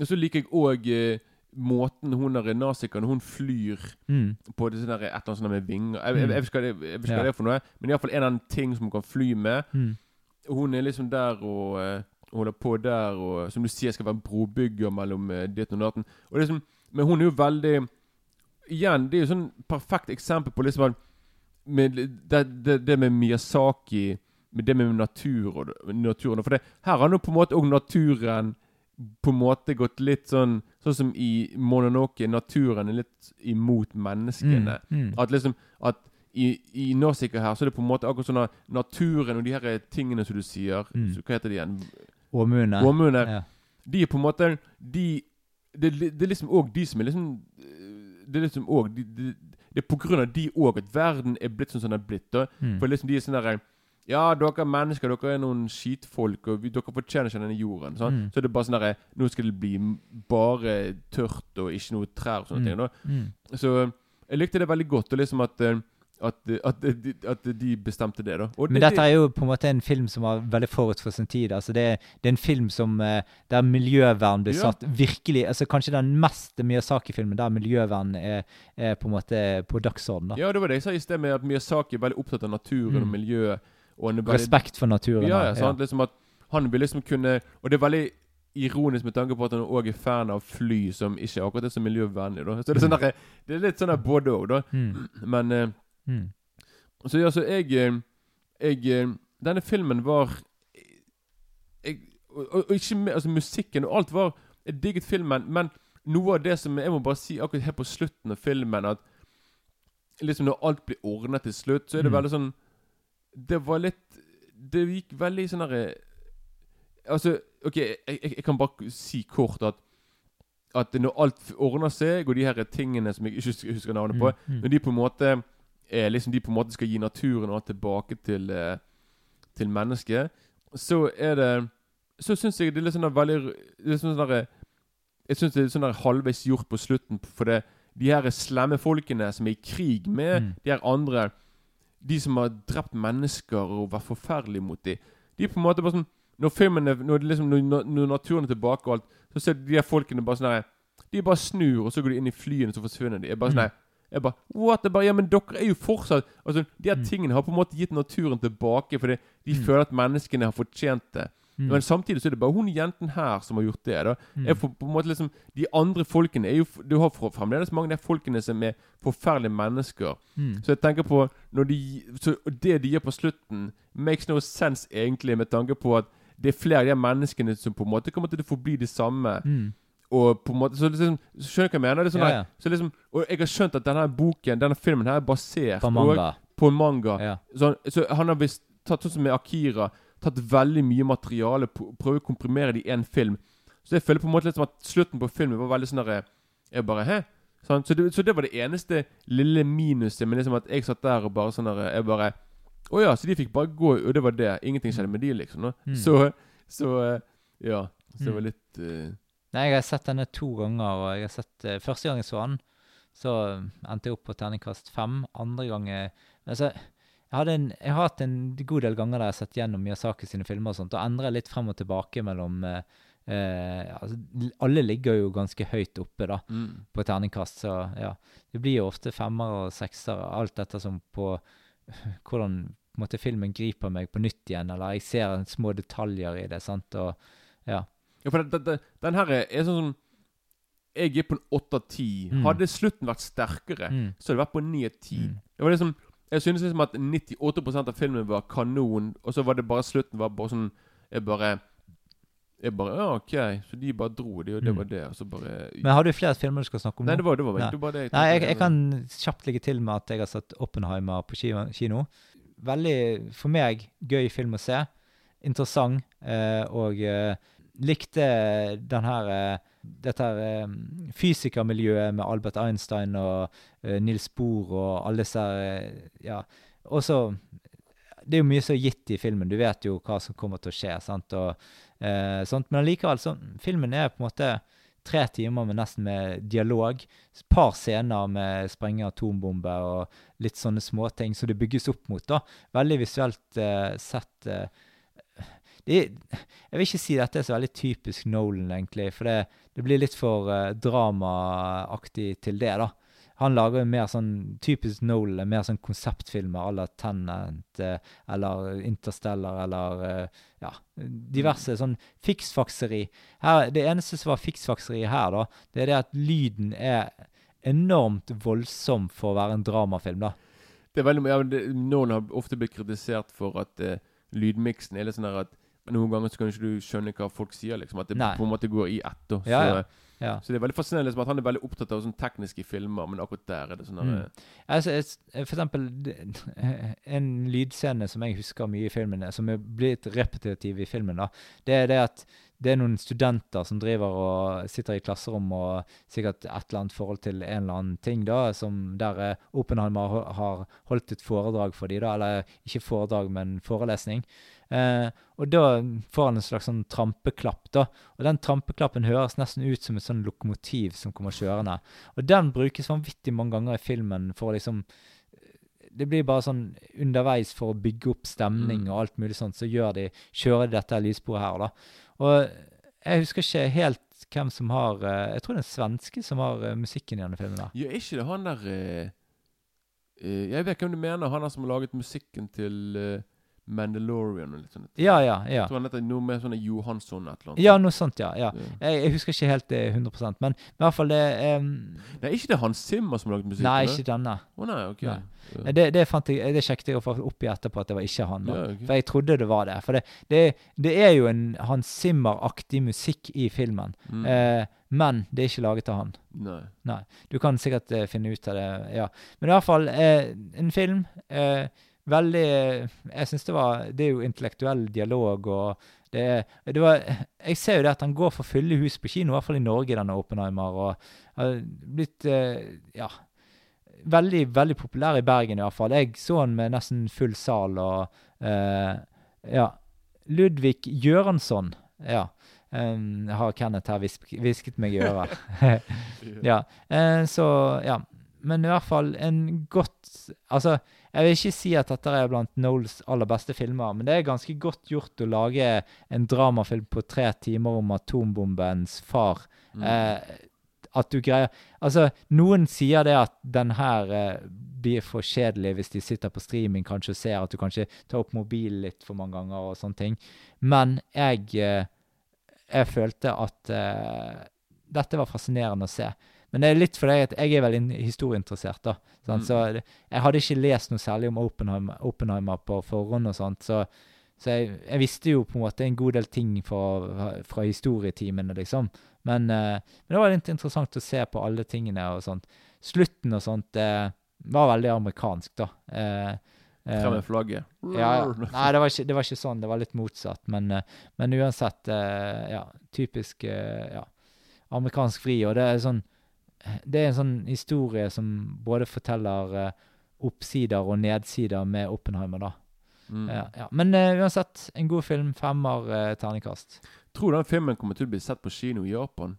Og så liker jeg òg eh, måten hun der nazikeren hun flyr mm. på det der, et eller annet sånt med vinger Jeg, jeg, jeg, ikke hva det, jeg Ja. det for noe, men iallfall en av den ting som hun kan fly med. Mm. Hun er liksom der og eh, holder på der og Som du sier, skal være brobygger mellom uh, ditt og datten. Og er men hun er jo veldig Igjen, det er jo sånn perfekt eksempel på liksom at med det, det, det med Miyazaki det med natur og naturen For det, her har nå på en måte òg naturen på en måte gått litt sånn Sånn som i Mononoke. Naturen er litt imot menneskene. Mm. Mm. At liksom At i, i Nausicaa her så er det på en måte akkurat sånn at naturen og de her tingene som du sier Mm. så, Hva heter de igjen? Åmuene. Åmuene. Ja. De er på en måte De Det, det er liksom òg de som er liksom Det er liksom òg de, de, Det er på grunn av de òg at verden er blitt sånn som den er blitt. da Mm. For liksom de er sånn derre Ja, dere er mennesker, dere er noen skitfolk, og vi, dere fortjener ikke denne jorden. Sånn. Mm. Så er bare sånn derre Nå skal det bli bare tørt og ikke noe trær og sånne Mm. ting. Mm. Så jeg likte det veldig godt, og liksom at eh, at, at, de, at de bestemte det, da. Og Men det, dette er jo på en måte en film som var veldig forut for sin tid. altså Det, det er en film som eh, der miljøvern blir Ja. satt virkelig altså Kanskje den mest Miyazaki-filmen der miljøvern er, er på en måte på dagsordenen. da. Ja, det var det jeg sa i sted, med at Miyazaki er veldig opptatt av naturen og Mm. miljøet. Veldig, Respekt for naturen. Ja, ja, sant? Liksom at han vil liksom kunne Og det er veldig ironisk med tanke på at han òg er fan av fly som ikke akkurat er så miljøvennlig. da Så det er, sånn der, det er litt sånn både òg, da. Mm. Men eh, Mm. Så ja, så jeg, eh, jeg eh, Denne filmen var jeg, og, og, ikke med, altså Musikken og alt var Jeg digget filmen, men noe av det som Jeg må bare si akkurat helt på slutten av filmen at Liksom Når alt blir ordnet til slutt, så er det Mm. veldig sånn Det var litt Det gikk veldig sånn herre Altså, OK, jeg, jeg, jeg kan bare si kort at At når alt ordner seg, og de her tingene som jeg ikke husker- navnet på Mm. Mm. når de på en måte eh, liksom de på en måte skal gi naturen og tilbake til eh, Til mennesket, så er det Så syns jeg det er litt sånn veldig det er sånn der, Jeg syns det er sånn der halvveis gjort på slutten, for det de her slemme folkene som er i krig med Mm. de her andre De som har drept mennesker og vært forferdelige mot dem, de er på en måte bare sånn Når filmen er, når, liksom, når, når naturen er tilbake og alt, så ser de her folkene bare sånn De bare snur, og så går de inn i flyene, så forsvinner de. Jeg bare sånn Mm. jeg bare What? Jeg bare, ja, men dere er jo fortsatt Altså, De her Mm. tingene har på en måte gitt naturen tilbake, fordi de Mm. føler at menneskene har fortjent det. Men samtidig så er det bare hun jenten her som har gjort det. da Mm. Får på en måte liksom De andre folkene er jo Du har fremdeles mange av de folkene som er forferdelige mennesker. Mm. Så jeg tenker på de, så Det de gjør på slutten, makes no sense egentlig, med tanke på at det er flere av de menneskene som på en måte kommer til å forbli de samme. Mm. Og på en måte Så liksom så Skjønner du hva jeg mener? Er sånn Ja, ja. ja. Så liksom Og jeg har skjønt at denne boken, denne filmen her er basert På manga. på en manga. Ja. Så, så han har visst tatt sånn som med Akira Tatt veldig mye materiale, pr- prøver å komprimere det i én film. Så jeg føler på en måte litt som at slutten på filmen var veldig sånn derre Jeg bare Hæ? Sånn, så, det, så det var det eneste lille minuset. Men liksom at jeg satt der og bare sånn der Jeg bare Å ja, så de fikk bare gå, og det var det. Ingenting skjedde med de, liksom. Mm. Så, så eh, Ja. Så det Mm. var litt uh... Nei, jeg har sett denne to ganger, og jeg har sett uh, Første gang jeg så den, så eh, endte jeg opp på terningkast fem. Andre gang eh, Altså, jeg, en, jeg har hatt en god del ganger der jeg har sett gjennom Miyazaki sine filmer og sånt, og endra litt frem og tilbake mellom eh, eh, altså, Alle ligger jo ganske høyt oppe, da, mm. på terningkast, så ja. Det blir jo ofte femmer og sekser, alt dette som på hvordan på måte, filmen griper meg på nytt igjen, eller jeg ser små detaljer i det, sant, og ja. Ja, for det, det, den her er, sånn som Jeg er på en 8 av 10. Mm. Hadde slutten vært sterkere, Mm. så hadde det vært på 9 av 10. Mm. Det var liksom Jeg synes liksom at 98% av filmen var kanon, og så var det bare slutten var bare sånn Jeg bare Jeg bare Ja, OK. Så de bare dro, de, og det Mm. var det. Og så bare Men har du flere filmer du skal snakke om Nei, det var det var, det var det jeg Nei, jeg, jeg kan kjapt legge til med at jeg har sett Oppenheimer på kino. Veldig, for meg, gøy film å se. Interessant. Eh, og eh, likte den her eh, dette her eh, fysikermiljøet med Albert Einstein og eh, Nils Bohr og alle disse Ja. Også Det er jo mye er gitt i filmen. Du vet jo hva som kommer til å skje. sant? Og, eh, sånt. Men allikevel, så filmen er på en måte tre timer med nesten med dialog. Et par scener med sprenge atombomber og litt sånne småting som det bygges opp mot. da. Veldig visuelt eh, sett. Eh, er- jeg vil ikke si dette er så veldig typisk Nolan, egentlig, for det, det blir litt for uh, dramaaktig til det, da. Han lager jo mer sånn typisk Nolan, mer sånn konseptfilmer à la Tenant uh, eller Interstellar eller uh, ja, diverse sånn fiksfakseri. Her, det eneste som var fiksfakseri her, da, det er det at lyden er enormt voldsom for å være en dramafilm, da. Det er veldig, ja, det, Nolan har ofte blitt kritisert for at uh, lydmiksen er litt sånn at noen ganger så kan ikke du skjønne hva folk sier, liksom. At det Nei. på en måte går i ett. da. Ja, så, ja. Ja. så det er veldig fascinerende liksom, at han er veldig opptatt av sånn tekniske filmer, men akkurat der er det sånn der, Mm. Altså, for eksempel det- en lydscene som jeg husker mye i filmen, som er blitt repetitiv i filmen, da, det er det at det er noen studenter som driver og sitter i klasserom og sikkert et eller annet forhold til en eller annen ting, da, som der eh, Oppenheimer ho- har holdt et foredrag for dem, da, eller ikke foredrag, men forelesning. Eh, og da får han en slags sånn trampeklapp, da. Og den trampeklappen høres nesten ut som et sånn lokomotiv som kommer kjørende. Og den brukes vanvittig mange ganger i filmen for å liksom Det blir bare sånn underveis for å bygge opp stemning Mm. og alt mulig sånt, så gjør de, kjører de dette her lyssporet her, da. Og jeg husker ikke helt hvem som har eh, Jeg tror det er en svenske som har eh, musikken i denne filmen. da. Ja, er ikke det han der eh, eh, Jeg vet hvem du mener. Han der som har laget musikken til eh, Mandalorian og litt sånt. Ja, ja, ja. Jeg tror han heter noe med sånn Johansson et eller annet. Ja, noe sånt, ja. ja. Jeg, jeg husker ikke helt det 100 men i hvert fall det um, Nei, er ikke det Hans Zimmer som har laget musikken? Nei, ikke denne. Å nei, ok. Nei. Ja. Det, det, fant jeg, det sjekket jeg opp i etterpå, at det var ikke han. da. Ja, okay. For jeg trodde det var det. For det, det, det er jo en Hans Zimmer-aktig musikk i filmen. Mm. Eh, men det er ikke laget av han. Nei. Nei. Du kan sikkert eh, finne ut av det. ja. Men i hvert fall, eh, en film. Eh, veldig Jeg syns det var Det er jo intellektuell dialog, og det det var, Jeg ser jo det at han går for fulle hus på kino, i hvert fall i Norge, denne Oppenheimer, og har blitt eh, Ja. Veldig, veldig populær i Bergen, i hvert fall. Jeg så han med nesten full sal, og uh, Ja. Ludvig Gjøransson. Ja. Um, har Kenneth her hvisk- hvisket meg i øret. ja. uh, så ja. Men i hvert fall en godt Altså, jeg vil ikke si at dette er blant Knowles aller beste filmer, men det er ganske godt gjort å lage en dramafilm på tre timer om atombombens far. Mm. Eh, at du greier Altså, noen sier det at den her eh, blir for kjedelig hvis de sitter på streaming kanskje og ser at du kanskje tar opp mobilen litt for mange ganger og sånne ting. Men jeg, eh, jeg følte at eh, dette var fascinerende å se. Men det er litt fordi at jeg er veldig historieinteressert, da. Mm. Så jeg hadde ikke lest noe særlig om Oppenheimer, Oppenheimer på forhånd og sånt, så, så jeg, jeg visste jo på en måte en god del ting fra, fra historietimene, liksom. Men, eh, men det var litt interessant å se på alle tingene og sånt. Slutten og sånt eh, var veldig amerikansk, da. Eh, eh, Frem med flagget. ja, ja. Nei, det var, ikke, det var ikke sånn. Det var litt motsatt. Men, eh, men uansett, eh, ja, typisk ja, amerikansk fri. Og det er sånn Det er en sånn historie som både forteller eh, oppsider og nedsider med Oppenheimer, da. Mm. Ja, ja. Men eh, uansett, en god film. Femmer uh, terningkast. Tror du den filmen kommer til å bli sett på kino i Japan?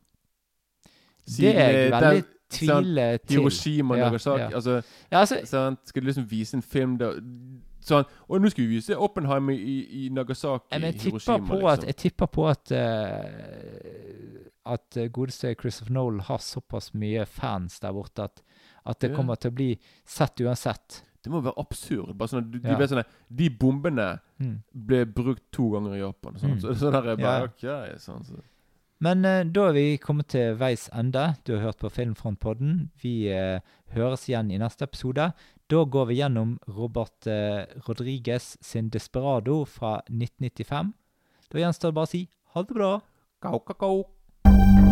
Det er jeg veldig den- til. Hiroshima Ja, Nagasaki. ja. Altså, Ja, altså? Skal du liksom vise en film der Sånn Og nå skal vi vise Oppenheim i, i Nagasaki. i men jeg tipper Hiroshima, på at, liksom. jeg tipper på at uh, At eh, godeste Christopher Nolan har såpass mye fans der borte at, at det Ja. kommer til å bli sett uansett. Det må være absurd. Bare sånn at du, Ja. de vet sånn De bombene Mm. ble brukt to ganger i Japan. Sånn, Mm. så, så der er bare Ja. OK. Sånn, så. Men uh, da er vi kommet til veis ende. Du har hørt på Filmfrontpodden. Vi uh, høres igjen i neste episode. Da går vi gjennom Robert eh, Rodriguez sin 'Desperado' fra 1995. Da gjenstår det bare å si ha det bra. Kau, kau, kau.